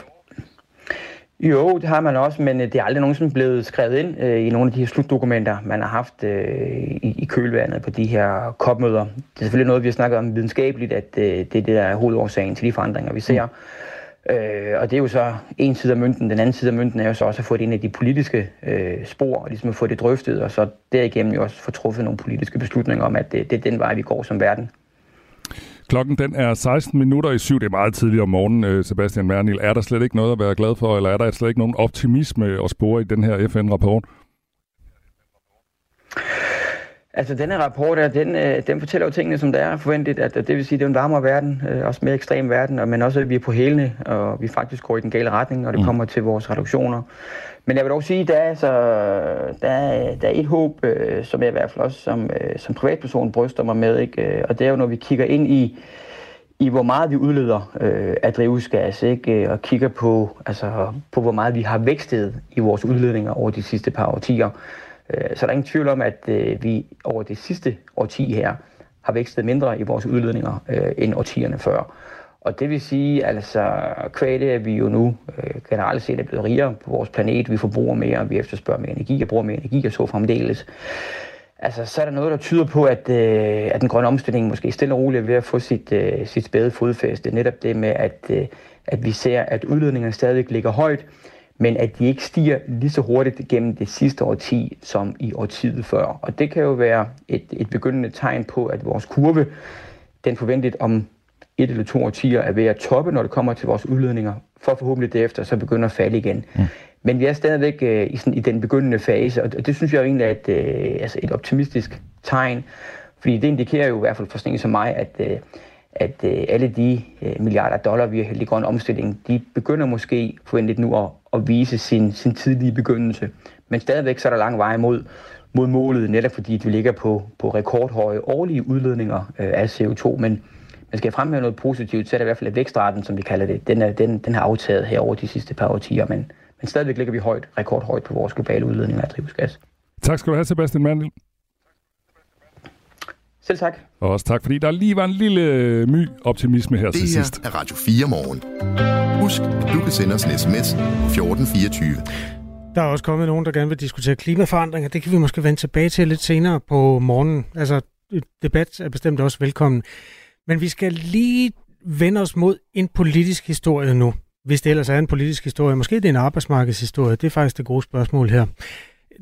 jo, det har man også, men øh, det er aldrig nogensinde blevet skrevet ind øh, i nogle af de her slutdokumenter, man har haft øh, i, i kølvandet på de her kopmøder. Det er selvfølgelig noget, vi har snakket om videnskabeligt, at øh, det er det, der er hovedårsagen til de forandringer, vi ser. Mm. Øh, og det er jo så en side af mønten. Den anden side af mønten er jo så også at få det ind i de politiske øh, spor, og ligesom at få det drøftet, og så derigennem jo også få truffet nogle politiske beslutninger om, at det, det er den vej, vi går som verden. Klokken den er 16 minutter i syv. Det er meget tidligt om morgenen, øh, Sebastian Mernil. Er der slet ikke noget at være glad for, eller er der slet ikke nogen optimisme at spore i den her FN-rapport? Altså, denne rapport her, den, øh, den fortæller jo tingene, som der er forventet, at, at det vil sige, at det er en varmere verden, øh, også mere ekstrem verden, men også, at vi er på hælene, og vi faktisk går i den gale retning, når det mm. kommer til vores reduktioner. Men jeg vil dog sige, at der er, altså, der er, der er et håb, øh, som jeg i hvert fald også som, øh, som privatperson bryster mig med, ikke? Øh, og det er jo, når vi kigger ind i, i hvor meget vi udleder øh, af drivhusgas, ikke? Øh, og kigger på, altså, på, hvor meget vi har vækstet i vores udledninger over de sidste par årtier. Øh, så der er ingen tvivl om, at øh, vi over det sidste årti her har vækstet mindre i vores udledninger øh, end årtierne før. Og det vil sige, altså kvæg at vi jo nu øh, generelt set er blevet rigere på vores planet, vi forbruger mere, vi efterspørger mere energi, og bruger mere energi og så fremdeles. Altså, så er der noget, der tyder på, at, øh, at den grønne omstilling måske stille og roligt er ved at få sit, øh, sit spæde fodfæste. Netop det med, at, øh, at vi ser, at udledningerne stadig ligger højt, men at de ikke stiger lige så hurtigt gennem det sidste årti som i årtiet før. Og det kan jo være et, et begyndende tegn på, at vores kurve, den forventet om et eller to årtier er ved at toppe, når det kommer til vores udledninger, for forhåbentlig derefter så begynder at falde igen. Mm. Men vi er stadigvæk øh, i, sådan, i den begyndende fase, og det, synes jeg jo egentlig er et, øh, altså et optimistisk tegn, fordi det indikerer jo i hvert fald for sådan som mig, at, øh, at øh, alle de øh, milliarder dollar, vi har hældt i grøn omstilling, de begynder måske forventet nu at, at vise sin, sin tidlige begyndelse. Men stadigvæk så er der lang vej mod, mod målet, netop fordi vi ligger på, på rekordhøje årlige udledninger øh, af CO2, men man skal fremhæve noget positivt, så er det i hvert fald, at vækstraten, som vi kalder det, den, er, den, den har aftaget her over de sidste par årtier, men, men stadigvæk ligger vi højt, rekordhøjt på vores globale udledning af drivhusgas. Tak skal du have, Sebastian Mandel. Selv tak. Og også tak, fordi der lige var en lille øh, my optimisme her det til her sidst. er Radio 4 morgen. Husk, at du kan sende os en sms 1424. Der er også kommet nogen, der gerne vil diskutere klimaforandringer. Det kan vi måske vende tilbage til lidt senere på morgenen. Altså, debat er bestemt også velkommen. Men vi skal lige vende os mod en politisk historie nu. Hvis det ellers er en politisk historie. Måske det er en arbejdsmarkedshistorie. Det er faktisk det gode spørgsmål her.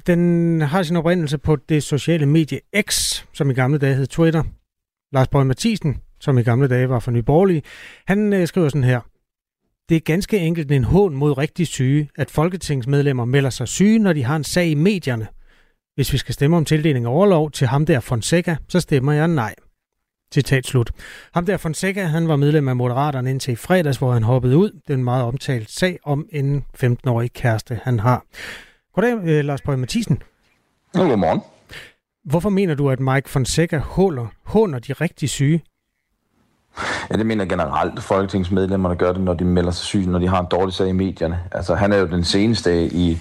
Den har sin oprindelse på det sociale medie X, som i gamle dage hed Twitter. Lars Borg Mathisen, som i gamle dage var for Nye Borgerlige, han øh, skriver sådan her. Det er ganske enkelt en hån mod rigtig syge, at folketingsmedlemmer melder sig syge, når de har en sag i medierne. Hvis vi skal stemme om tildeling af overlov til ham der Fonseca, så stemmer jeg nej. Citat slut. Ham der Fonseca, han var medlem af Moderaterne indtil i fredags, hvor han hoppede ud. Det er en meget omtalt sag om en 15-årig kæreste, han har. Goddag, øh, Lars Bøge Mathisen. Godmorgen. Hvorfor mener du, at Mike Fonseca håner, håner de rigtig syge? Ja, det mener generelt folketingsmedlemmer, der gør det, når de melder sig syge, når de har en dårlig sag i medierne. Altså, han er jo den seneste i,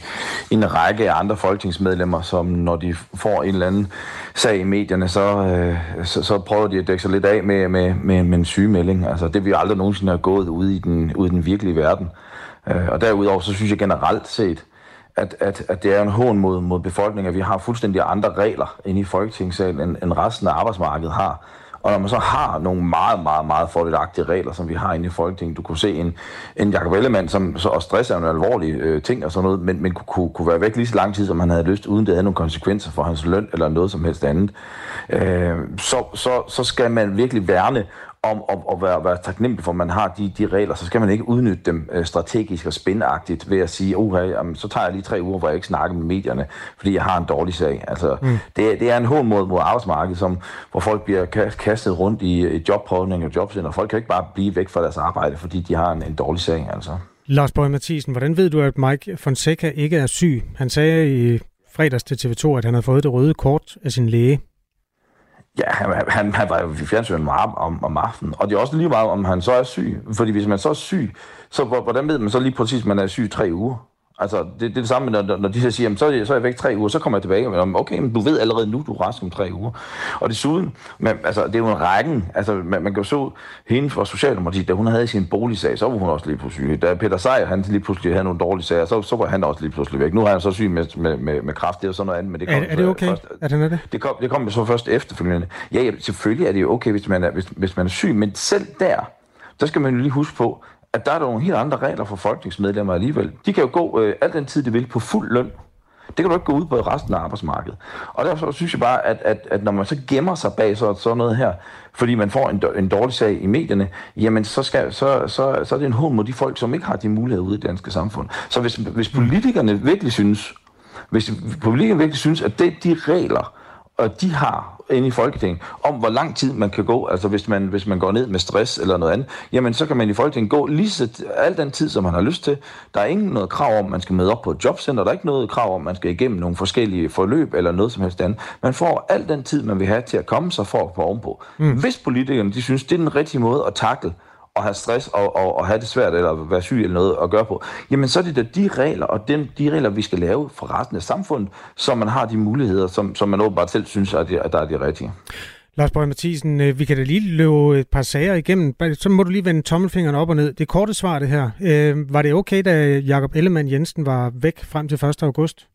i en række af andre folketingsmedlemmer, som når de får en eller anden sag i medierne, så, øh, så, så prøver de at dække sig lidt af med, med, med, med en sygemelding. Altså, det vi aldrig nogensinde har gået ude i den, ude i den virkelige verden. Øh, og derudover, så synes jeg generelt set, at, at, at det er en hån mod, mod befolkningen, at vi har fuldstændig andre regler inde i Folketingssalen, end, end resten af arbejdsmarkedet har. Og når man så har nogle meget, meget, meget fordelagtige regler, som vi har inde i Folketinget, du kunne se en, en Jacob Ellemann, som så, og stress er en alvorlig øh, ting og sådan noget, men, men kunne, kunne være væk lige så lang tid, som han havde lyst, uden det havde nogle konsekvenser for hans løn eller noget som helst andet. Øh, så, så, så skal man virkelig værne om at, at være, være taknemmelig for, at man har de, de regler, så skal man ikke udnytte dem øh, strategisk og spændagtigt ved at sige, okay, jamen, så tager jeg lige tre uger, hvor jeg ikke snakker med medierne, fordi jeg har en dårlig sag. Altså, mm. det, det er en hård mod, mod arbejdsmarkedet, som, hvor folk bliver kastet rundt i, i jobprøvning og jobcenter. Folk kan ikke bare blive væk fra deres arbejde, fordi de har en, en dårlig sag. Altså. Lars Bøge Mathisen, hvordan ved du, at Mike Fonseca ikke er syg? Han sagde i fredags til TV2, at han havde fået det røde kort af sin læge. Ja, han, han, han var jo i fjernsynet om, om, om aftenen. Og det er også lige meget, om han så er syg. Fordi hvis man så er syg, så hvordan ved man så lige præcis, at man er syg tre uger? Altså, det, det er det samme, når, når de så siger, jamen, så, er jeg, så er jeg væk tre uger, så kommer jeg tilbage. Men, okay, men du ved allerede nu, du er rask om tre uger. Og desuden, men, altså, det er jo en rækken. Altså, man, man kan jo så hende fra Socialdemokratiet, da hun havde sin boligsag, så var hun også lige pludselig. Da Peter Seier, han lige pludselig havde nogle dårlige sager, så, så var han også lige pludselig væk. Nu er han så syg med, med, med, med kraft, det er sådan noget andet. Men det kom er, er det okay, først, er det? Det kom, det kom så først efterfølgende. Ja, ja, selvfølgelig er det jo okay, hvis man er, hvis, hvis man er syg, men selv der, så skal man jo lige huske på, at der er nogle helt andre regler for folketingsmedlemmer alligevel. De kan jo gå øh, al den tid, de vil, på fuld løn. Det kan du ikke gå ud på resten af arbejdsmarkedet. Og derfor synes jeg bare, at, at, at når man så gemmer sig bag så, sådan noget her, fordi man får en, en dårlig sag i medierne, jamen så, skal, så, så, så er det en hånd mod de folk, som ikke har de muligheder ude i det danske samfund. Så hvis, hvis politikerne virkelig synes, hvis politikerne virkelig synes, at det, de regler, og de har inde i Folketinget, om hvor lang tid man kan gå, altså hvis man, hvis man går ned med stress eller noget andet, jamen så kan man i Folketinget gå lige så al den tid, som man har lyst til. Der er ingen noget krav om, at man skal møde op på et jobcenter, der er ikke noget krav om, at man skal igennem nogle forskellige forløb eller noget som helst andet. Man får al den tid, man vil have til at komme sig for på ovenpå. Mm. Hvis politikerne de synes, det er den rigtige måde at takle at have stress og, og, og have det svært, eller være syg eller noget at gøre på, jamen så er det da de regler, og den, de regler, vi skal lave for resten af samfundet, så man har de muligheder, som, som man åbenbart selv synes, at, de, at der er de rigtige. Lars Bøge Mathisen, øh, vi kan da lige løbe et par sager igennem. Så må du lige vende tommelfingeren op og ned. Det korte svar, det her. Øh, var det okay, da Jakob Ellemann Jensen var væk frem til 1. august?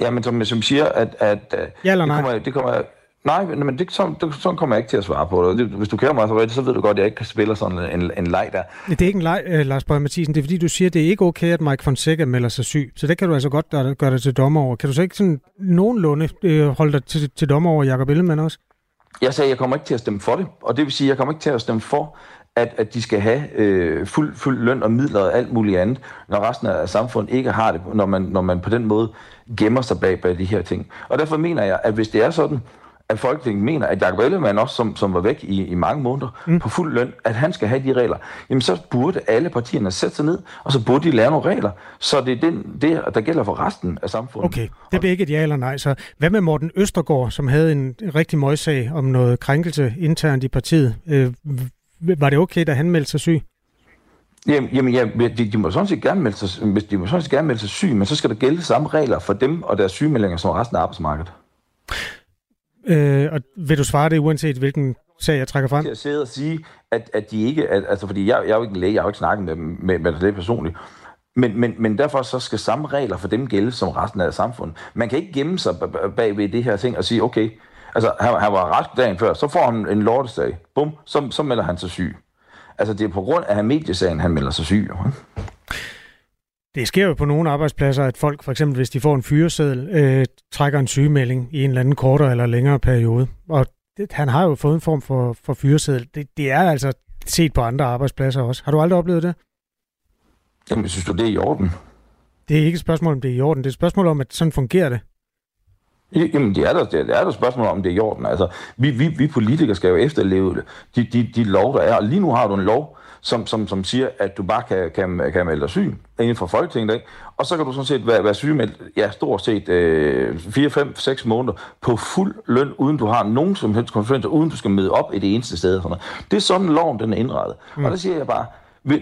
Jamen, som, som siger, at, at ja eller nej? Det kommer, det kommer, Nej, men det, sådan, det, sådan kommer jeg ikke til at svare på det. Hvis du kender mig så rigtigt, så ved du godt, at jeg ikke kan spille sådan en, en leg der. Det er ikke en leg, uh, Lars Bøge Mathisen. Det er fordi, du siger, at det er ikke okay, at Mike Fonseca melder sig syg. Så det kan du altså godt gøre, dig til dommer over. Kan du så ikke sådan nogenlunde uh, holde dig til, til dommer over Jacob Ellemann også? Jeg sagde, at jeg kommer ikke til at stemme for det. Og det vil sige, at jeg kommer ikke til at stemme for, at, at de skal have øh, fuld, fuld løn og midler og alt muligt andet, når resten af samfundet ikke har det, når man, når man på den måde gemmer sig bag, bag de her ting. Og derfor mener jeg, at hvis det er sådan, at Folketinget mener, at Jacob Ellemann også, som, som var væk i, i mange måneder mm. på fuld løn, at han skal have de regler, jamen så burde alle partierne sætte sig ned, og så burde de lave nogle regler, så det er den, det, der gælder for resten af samfundet. Okay, det bliver ikke et ja eller nej. Så hvad med Morten Østergaard, som havde en rigtig møgssag om noget krænkelse internt i partiet? Øh, var det okay, da han meldte sig syg? Jamen, jamen ja, de, de, må sådan set gerne melde sig, de må sådan set gerne melde sig syg, men så skal der gælde samme regler for dem og deres sygemeldinger som resten af arbejdsmarkedet. Øh, og vil du svare det, uanset hvilken sag jeg trækker frem? Jeg sidder og sige, at, at de ikke... At, altså, fordi jeg, jeg er jo ikke en læge, jeg har jo ikke snakket med, med, med det personligt. Men, men, men derfor så skal samme regler for dem gælde som resten af samfundet. Man kan ikke gemme sig bag ved det her ting og sige, okay, altså han, han var rask dagen før, så får han en lortesag. Bum, så, så melder han sig syg. Altså det er på grund af mediesagen, han melder sig syg. Det sker jo på nogle arbejdspladser, at folk, for eksempel hvis de får en fyreseddel, øh, trækker en sygemelding i en eller anden kortere eller længere periode. Og det, han har jo fået en form for, for fyreseddel. Det, det er altså set på andre arbejdspladser også. Har du aldrig oplevet det? Jamen, synes du, det er i orden? Det er ikke et spørgsmål, om det er i orden. Det er et spørgsmål om, at sådan fungerer det. Jamen, det er der, det er der spørgsmål om, det er i orden. Altså, vi, vi, vi politikere skal jo efterleve de, de, de lov, der er. Og lige nu har du en lov, som, som, som siger, at du bare kan, kan, kan melde dig syg inden for Folketinget. Ikke? Og så kan du sådan set være, være sygemeldt, ja, stort set øh, 4, 5, 6 måneder på fuld løn, uden du har nogen som helst konsekvenser, uden du skal møde op i det eneste sted. Sådan Det er sådan, loven den er indrettet. Mm. Og der siger jeg bare,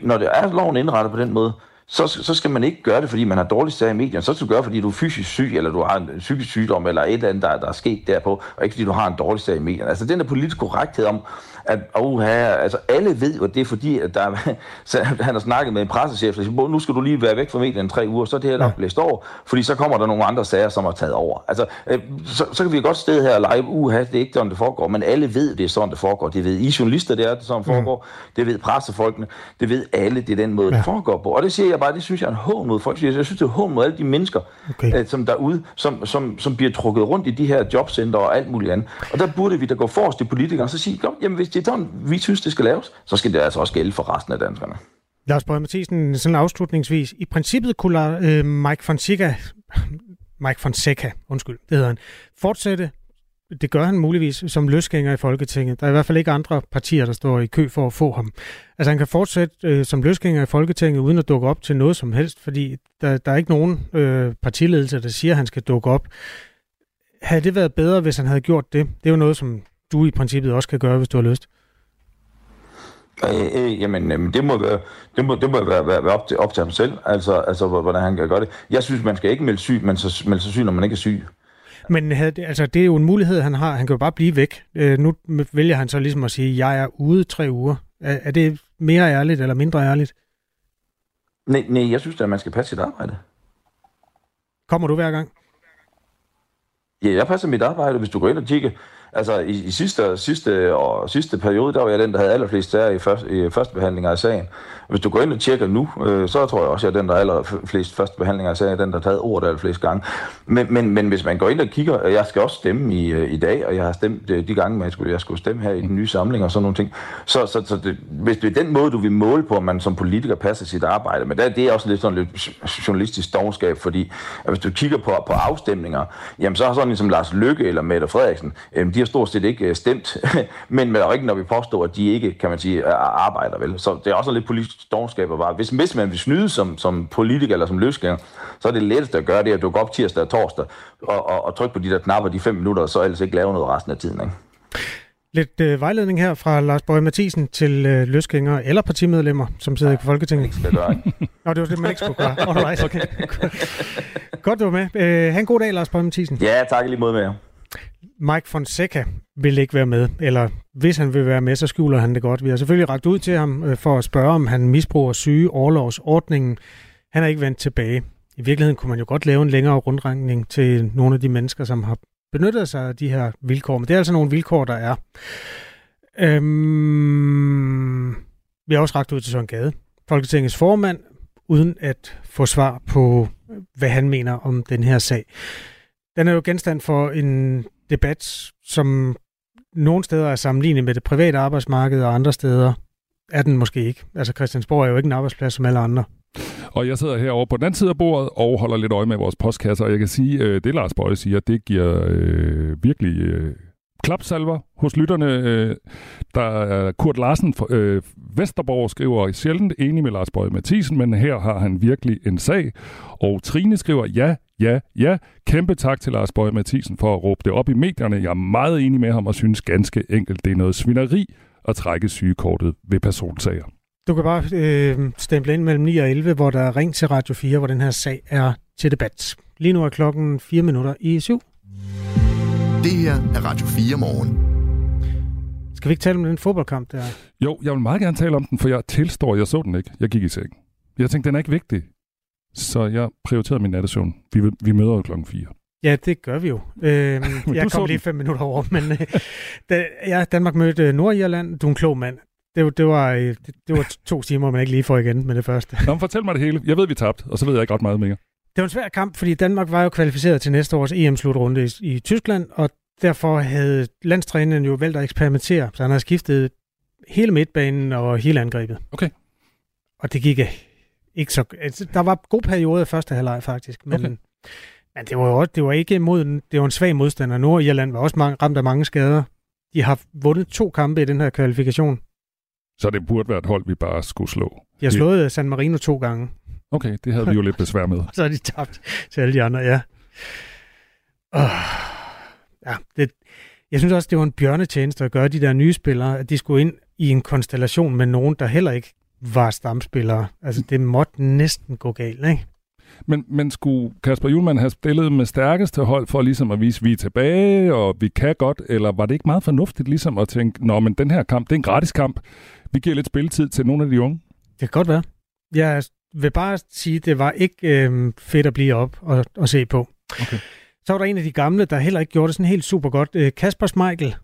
når det er loven indrettet på den måde, så, så skal man ikke gøre det, fordi man har dårlig sag i medierne. Så skal du gøre fordi du er fysisk syg, eller du har en psykisk sygdom, eller et eller andet, der, der er sket derpå, og ikke fordi du har en dårlig sag i medierne. Altså den der politisk korrekthed om, at oh, her, altså alle ved jo, at det er fordi, at der, så han har snakket med en pressechef, der siger, nu skal du lige være væk fra medierne tre uger, så er det her nok blæst over, fordi så kommer der nogle andre sager, som har taget over. Altså, øh, så, så kan vi godt sted her og lege, uha, det er ikke sådan, det foregår, men alle ved, det er sådan, det foregår. Det ved I journalister, det er det, sådan, foregår. Mm. Det ved pressefolkene. Det ved alle, det er den måde, ja. det foregår på. Og det siger jeg bare, det synes jeg er en hån mod folk. Jeg synes, det er en hån mod alle de mennesker, okay. øh, som derude, som, som, som bliver trukket rundt i de her jobcenter og alt muligt andet. Og der burde vi da gå forrest i politikere og så sige, jamen hvis det er sådan, vi synes, det skal laves, så skal det altså også gælde for resten af danskerne. Lars Bøge Mathisen, sådan afslutningsvis. I princippet kunne øh, Mike Fonseca, Mike Fonseca, undskyld, det hedder han, fortsætte det gør han muligvis som løsgænger i Folketinget. Der er i hvert fald ikke andre partier, der står i kø for at få ham. Altså han kan fortsætte øh, som løsgænger i Folketinget uden at dukke op til noget som helst, fordi der, der er ikke nogen øh, partiledelse, der siger, at han skal dukke op. Havde det været bedre, hvis han havde gjort det? Det er jo noget, som du i princippet også kan gøre, hvis du har lyst. Øh, øh, jamen, øh, det må, være, det må, det må være, være, være op, til, op til ham selv, altså, altså hvordan han kan gøre det. Jeg synes, man skal ikke melde syg, men så, melde sig syg, når man ikke er syg. Men havde, altså, det er jo en mulighed, han har. Han kan jo bare blive væk. Øh, nu vælger han så ligesom at sige, at jeg er ude tre uger. Er, er det mere ærligt eller mindre ærligt? Nej, nej, jeg synes at man skal passe sit arbejde. Kommer du hver gang? Ja, jeg passer mit arbejde. Hvis du går ind og kigger, Altså i, i sidste, sidste, og, sidste periode, der var jeg den, der havde allerflest sager i, først, i første behandlinger af sagen. Hvis du går ind og tjekker nu, øh, så tror jeg også, at jeg er den, der er allerflest første behandlinger af sagen, den, der har taget ordet allerflest gange. Men, men, men hvis man går ind og kigger, øh, jeg skal også stemme i, øh, i dag, og jeg har stemt øh, de gange, man skulle, jeg skulle stemme her i den nye samling og sådan nogle ting. Så, så, så det, hvis det er den måde, du vil måle på, at man som politiker passer sit arbejde, men det, det er også lidt sådan lidt journalistisk dogenskab, fordi at hvis du kigger på, på afstemninger, jamen så har sådan som Lars Lykke eller Mette Frederiksen, øh, de har stort set ikke stemt, men med ikke, når vi påstår, at de ikke, kan man sige, arbejder vel. Så det er også lidt politisk dogenskab at bare. Hvis, hvis man vil snyde som, som politiker eller som løsgænger, så er det letteste at gøre det, at du går op tirsdag og torsdag og, og, og trykke på de der knapper de fem minutter, og så ellers ikke lave noget resten af tiden. Ikke? Lidt øh, vejledning her fra Lars Bøge Mathisen til øh, løsgængere eller partimedlemmer, som sidder ja, i Folketinget. Skal gøre, Nå, det var det, man ikke skulle gøre. Alright, okay. Godt, du var med. Øh, ha' en god dag, Lars Bøge Mathisen. Ja, tak lige måde med jer. Mike Fonseca vil ikke være med, eller hvis han vil være med, så skjuler han det godt. Vi har selvfølgelig ragt ud til ham øh, for at spørge, om han misbruger syge overlovsordningen. Han er ikke vendt tilbage. I virkeligheden kunne man jo godt lave en længere rundringning til nogle af de mennesker, som har benyttet sig af de her vilkår. Men det er altså nogle vilkår, der er. Øhm, vi har også ragt ud til Søren Gade, Folketingets formand, uden at få svar på, hvad han mener om den her sag. Den er jo genstand for en debat, som nogle steder er sammenlignet med det private arbejdsmarked, og andre steder er den måske ikke. Altså Christiansborg er jo ikke en arbejdsplads som alle andre. Og jeg sidder herovre på den anden side af bordet og holder lidt øje med vores postkasser, og jeg kan sige, at øh, det Lars Bøje siger, det giver øh, virkelig øh, klapsalver hos lytterne. Øh, der er Kurt Larsen fra øh, Vesterborg skriver sjældent enig med Lars Bøge Mathisen, men her har han virkelig en sag. Og Trine skriver, ja, ja, ja. Kæmpe tak til Lars Bøge Mathisen for at råbe det op i medierne. Jeg er meget enig med ham og synes ganske enkelt, det er noget svineri at trække sygekortet ved personsager. Du kan bare øh, stemple ind mellem 9 og 11, hvor der er ring til Radio 4, hvor den her sag er til debat. Lige nu er klokken 4 minutter i 7. Det her er Radio 4 morgen. Skal vi ikke tale om den fodboldkamp der? Jo, jeg vil meget gerne tale om den, for jeg tilstår, jeg så den ikke. Jeg gik i seng. Jeg tænkte, den er ikke vigtig. Så jeg prioriterede min nattesøvn. Vi, vi møder jo klokken 4. Ja, det gør vi jo. Øhm, jeg kom lige fem minutter over, men øh, da, ja, Danmark mødte Nordirland. Du er en klog mand. Det, det, var, øh, det, det var to timer, man ikke lige får igen med det første. Nå, fortæl mig det hele. Jeg ved, vi tabte, og så ved jeg ikke ret meget mere. Det var en svær kamp, fordi Danmark var jo kvalificeret til næste års EM-slutrunde i, i Tyskland, og derfor havde landstræneren jo valgt at eksperimentere, så han har skiftet hele midtbanen og hele angrebet. Okay. Og det gik ikke så... Altså, der var god periode i første halvleg faktisk, men, okay. men det var jo også, det var ikke mod, det var en svag modstander. Nordirland var også mange, ramt af mange skader. De har vundet to kampe i den her kvalifikation. Så det burde være et hold, vi bare skulle slå. De har slået San Marino to gange. Okay, det havde vi jo lidt besvær med. så har de tabt til alle de andre, ja. Uh, ja, det, jeg synes også, det var en bjørnetjeneste at gøre de der nye spillere, at de skulle ind i en konstellation med nogen, der heller ikke var stamspillere. Altså, det måtte næsten gå galt, ikke? Men, men skulle Kasper Julemand have spillet med stærkeste hold for ligesom at vise, at vi er tilbage, og vi kan godt, eller var det ikke meget fornuftigt ligesom at tænke, nå, men den her kamp, det er en gratis kamp. Vi giver lidt spilletid til nogle af de unge. Det kan godt være. Jeg vil bare sige, at det var ikke øh, fedt at blive op og, og se på. Okay. Så var der en af de gamle, der heller ikke gjorde det sådan helt super godt. Øh, Kasper Smeichel.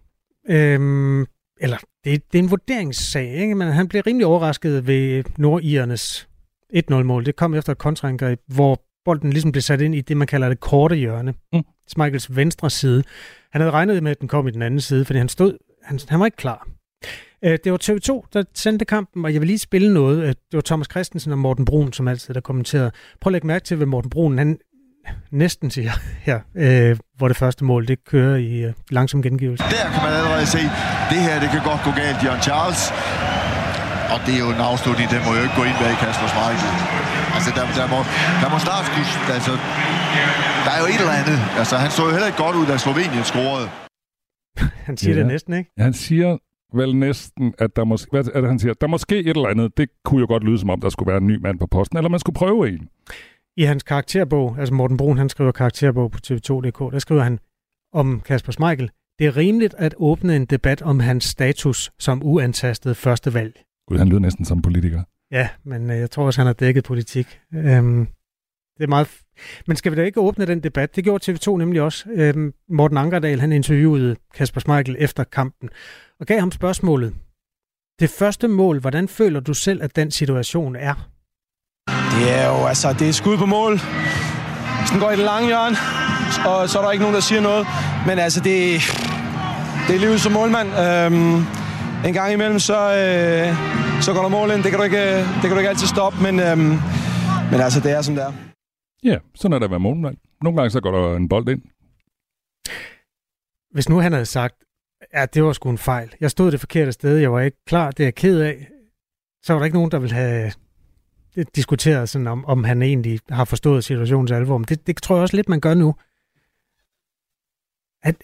Øh, eller, det, det er en vurderingssag, ikke? men han blev rimelig overrasket ved Nordirernes 1-0-mål. Det kom efter et kontraangreb, hvor bolden ligesom blev sat ind i det, man kalder det korte hjørne. Mm. Smeichels venstre side. Han havde regnet med, at den kom i den anden side, fordi han stod, han, han var ikke klar. Øh, det var TV2, der sendte kampen, og jeg vil lige spille noget. Øh, det var Thomas Christensen og Morten Brun, som altid der kommenterede. Prøv at lægge mærke til, hvad Morten Brun han næsten siger her, øh, hvor det første mål det kører i øh, langsom gengivelse. Der kan man allerede se, det her det kan godt gå galt, Jørgen Charles. Og det er jo en afslutning, den må jo ikke gå ind bag Kasper Schmeichel. Altså, der, der, må, der må snart skulle... Altså, der er jo et eller andet. Altså, han så jo heller ikke godt ud, da Slovenien scorede. han siger ja. det næsten, ikke? Han siger vel næsten, at der måske, hvad er det, han siger? Der måske et eller andet. Det kunne jo godt lyde, som om der skulle være en ny mand på posten, eller man skulle prøve en. I hans karakterbog, altså Morten Brun, han skriver karakterbog på tv2.dk, der skriver han om Kasper Smeichel. Det er rimeligt at åbne en debat om hans status som uantastet første valg. Gud, han lyder næsten som politiker. Ja, men øh, jeg tror også, han har dækket politik. Øhm, det er meget... Men skal vi da ikke åbne den debat? Det gjorde TV2 nemlig også. Øhm, Morten Ankerdal, han interviewede Kasper Schmeichel efter kampen, og gav ham spørgsmålet. Det første mål, hvordan føler du selv, at den situation er? Det er jo, altså, det er skud på mål. Hvis den går i det lange hjørne, og så er der ikke nogen, der siger noget. Men altså, det, det er livet som målmand. Øhm, en gang imellem, så, øh, så går der mål ind. Det kan du ikke, det kan du ikke altid stoppe, men, øhm, men altså, det er som det er. Ja, sådan er det at være målmand. Nogle gange så går der en bold ind. Hvis nu han havde sagt, ja, det var sgu en fejl. Jeg stod det forkerte sted, jeg var ikke klar, det er jeg ked af. Så var der ikke nogen, der ville have diskuteret, sådan, om, om han egentlig har forstået situationens alvor. Men det, det tror jeg også lidt, man gør nu. At,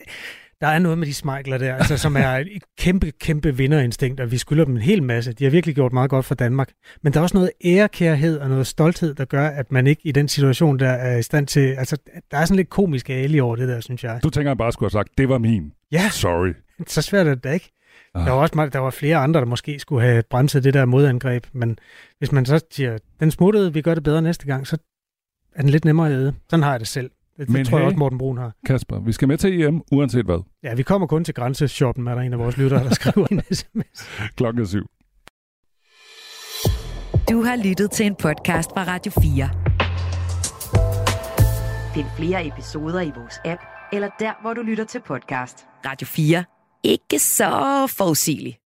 der er noget med de smejkler der, altså, som er et kæmpe, kæmpe vinderinstinkt, og vi skylder dem en hel masse. De har virkelig gjort meget godt for Danmark. Men der er også noget ærekærhed og noget stolthed, der gør, at man ikke i den situation, der er i stand til... Altså, der er sådan lidt komisk ali over det der, synes jeg. Du tænker, at bare skulle have sagt, det var min. Ja. Sorry. Så svært er det da ikke. Der var også der var flere andre, der måske skulle have bremset det der modangreb, men hvis man så siger, den smuttede, vi gør det bedre næste gang, så er den lidt nemmere at æde. Sådan har jeg det selv. Det, Men det tror jeg hey, også, Morten Brun har. Kasper, vi skal med til EM, uanset hvad. Ja, vi kommer kun til grænseshoppen, er der en af vores lyttere, der skriver en sms. Klokken er syv. Du har lyttet til en podcast fra Radio 4. Find flere episoder i vores app, eller der, hvor du lytter til podcast. Radio 4. Ikke så forudsigeligt.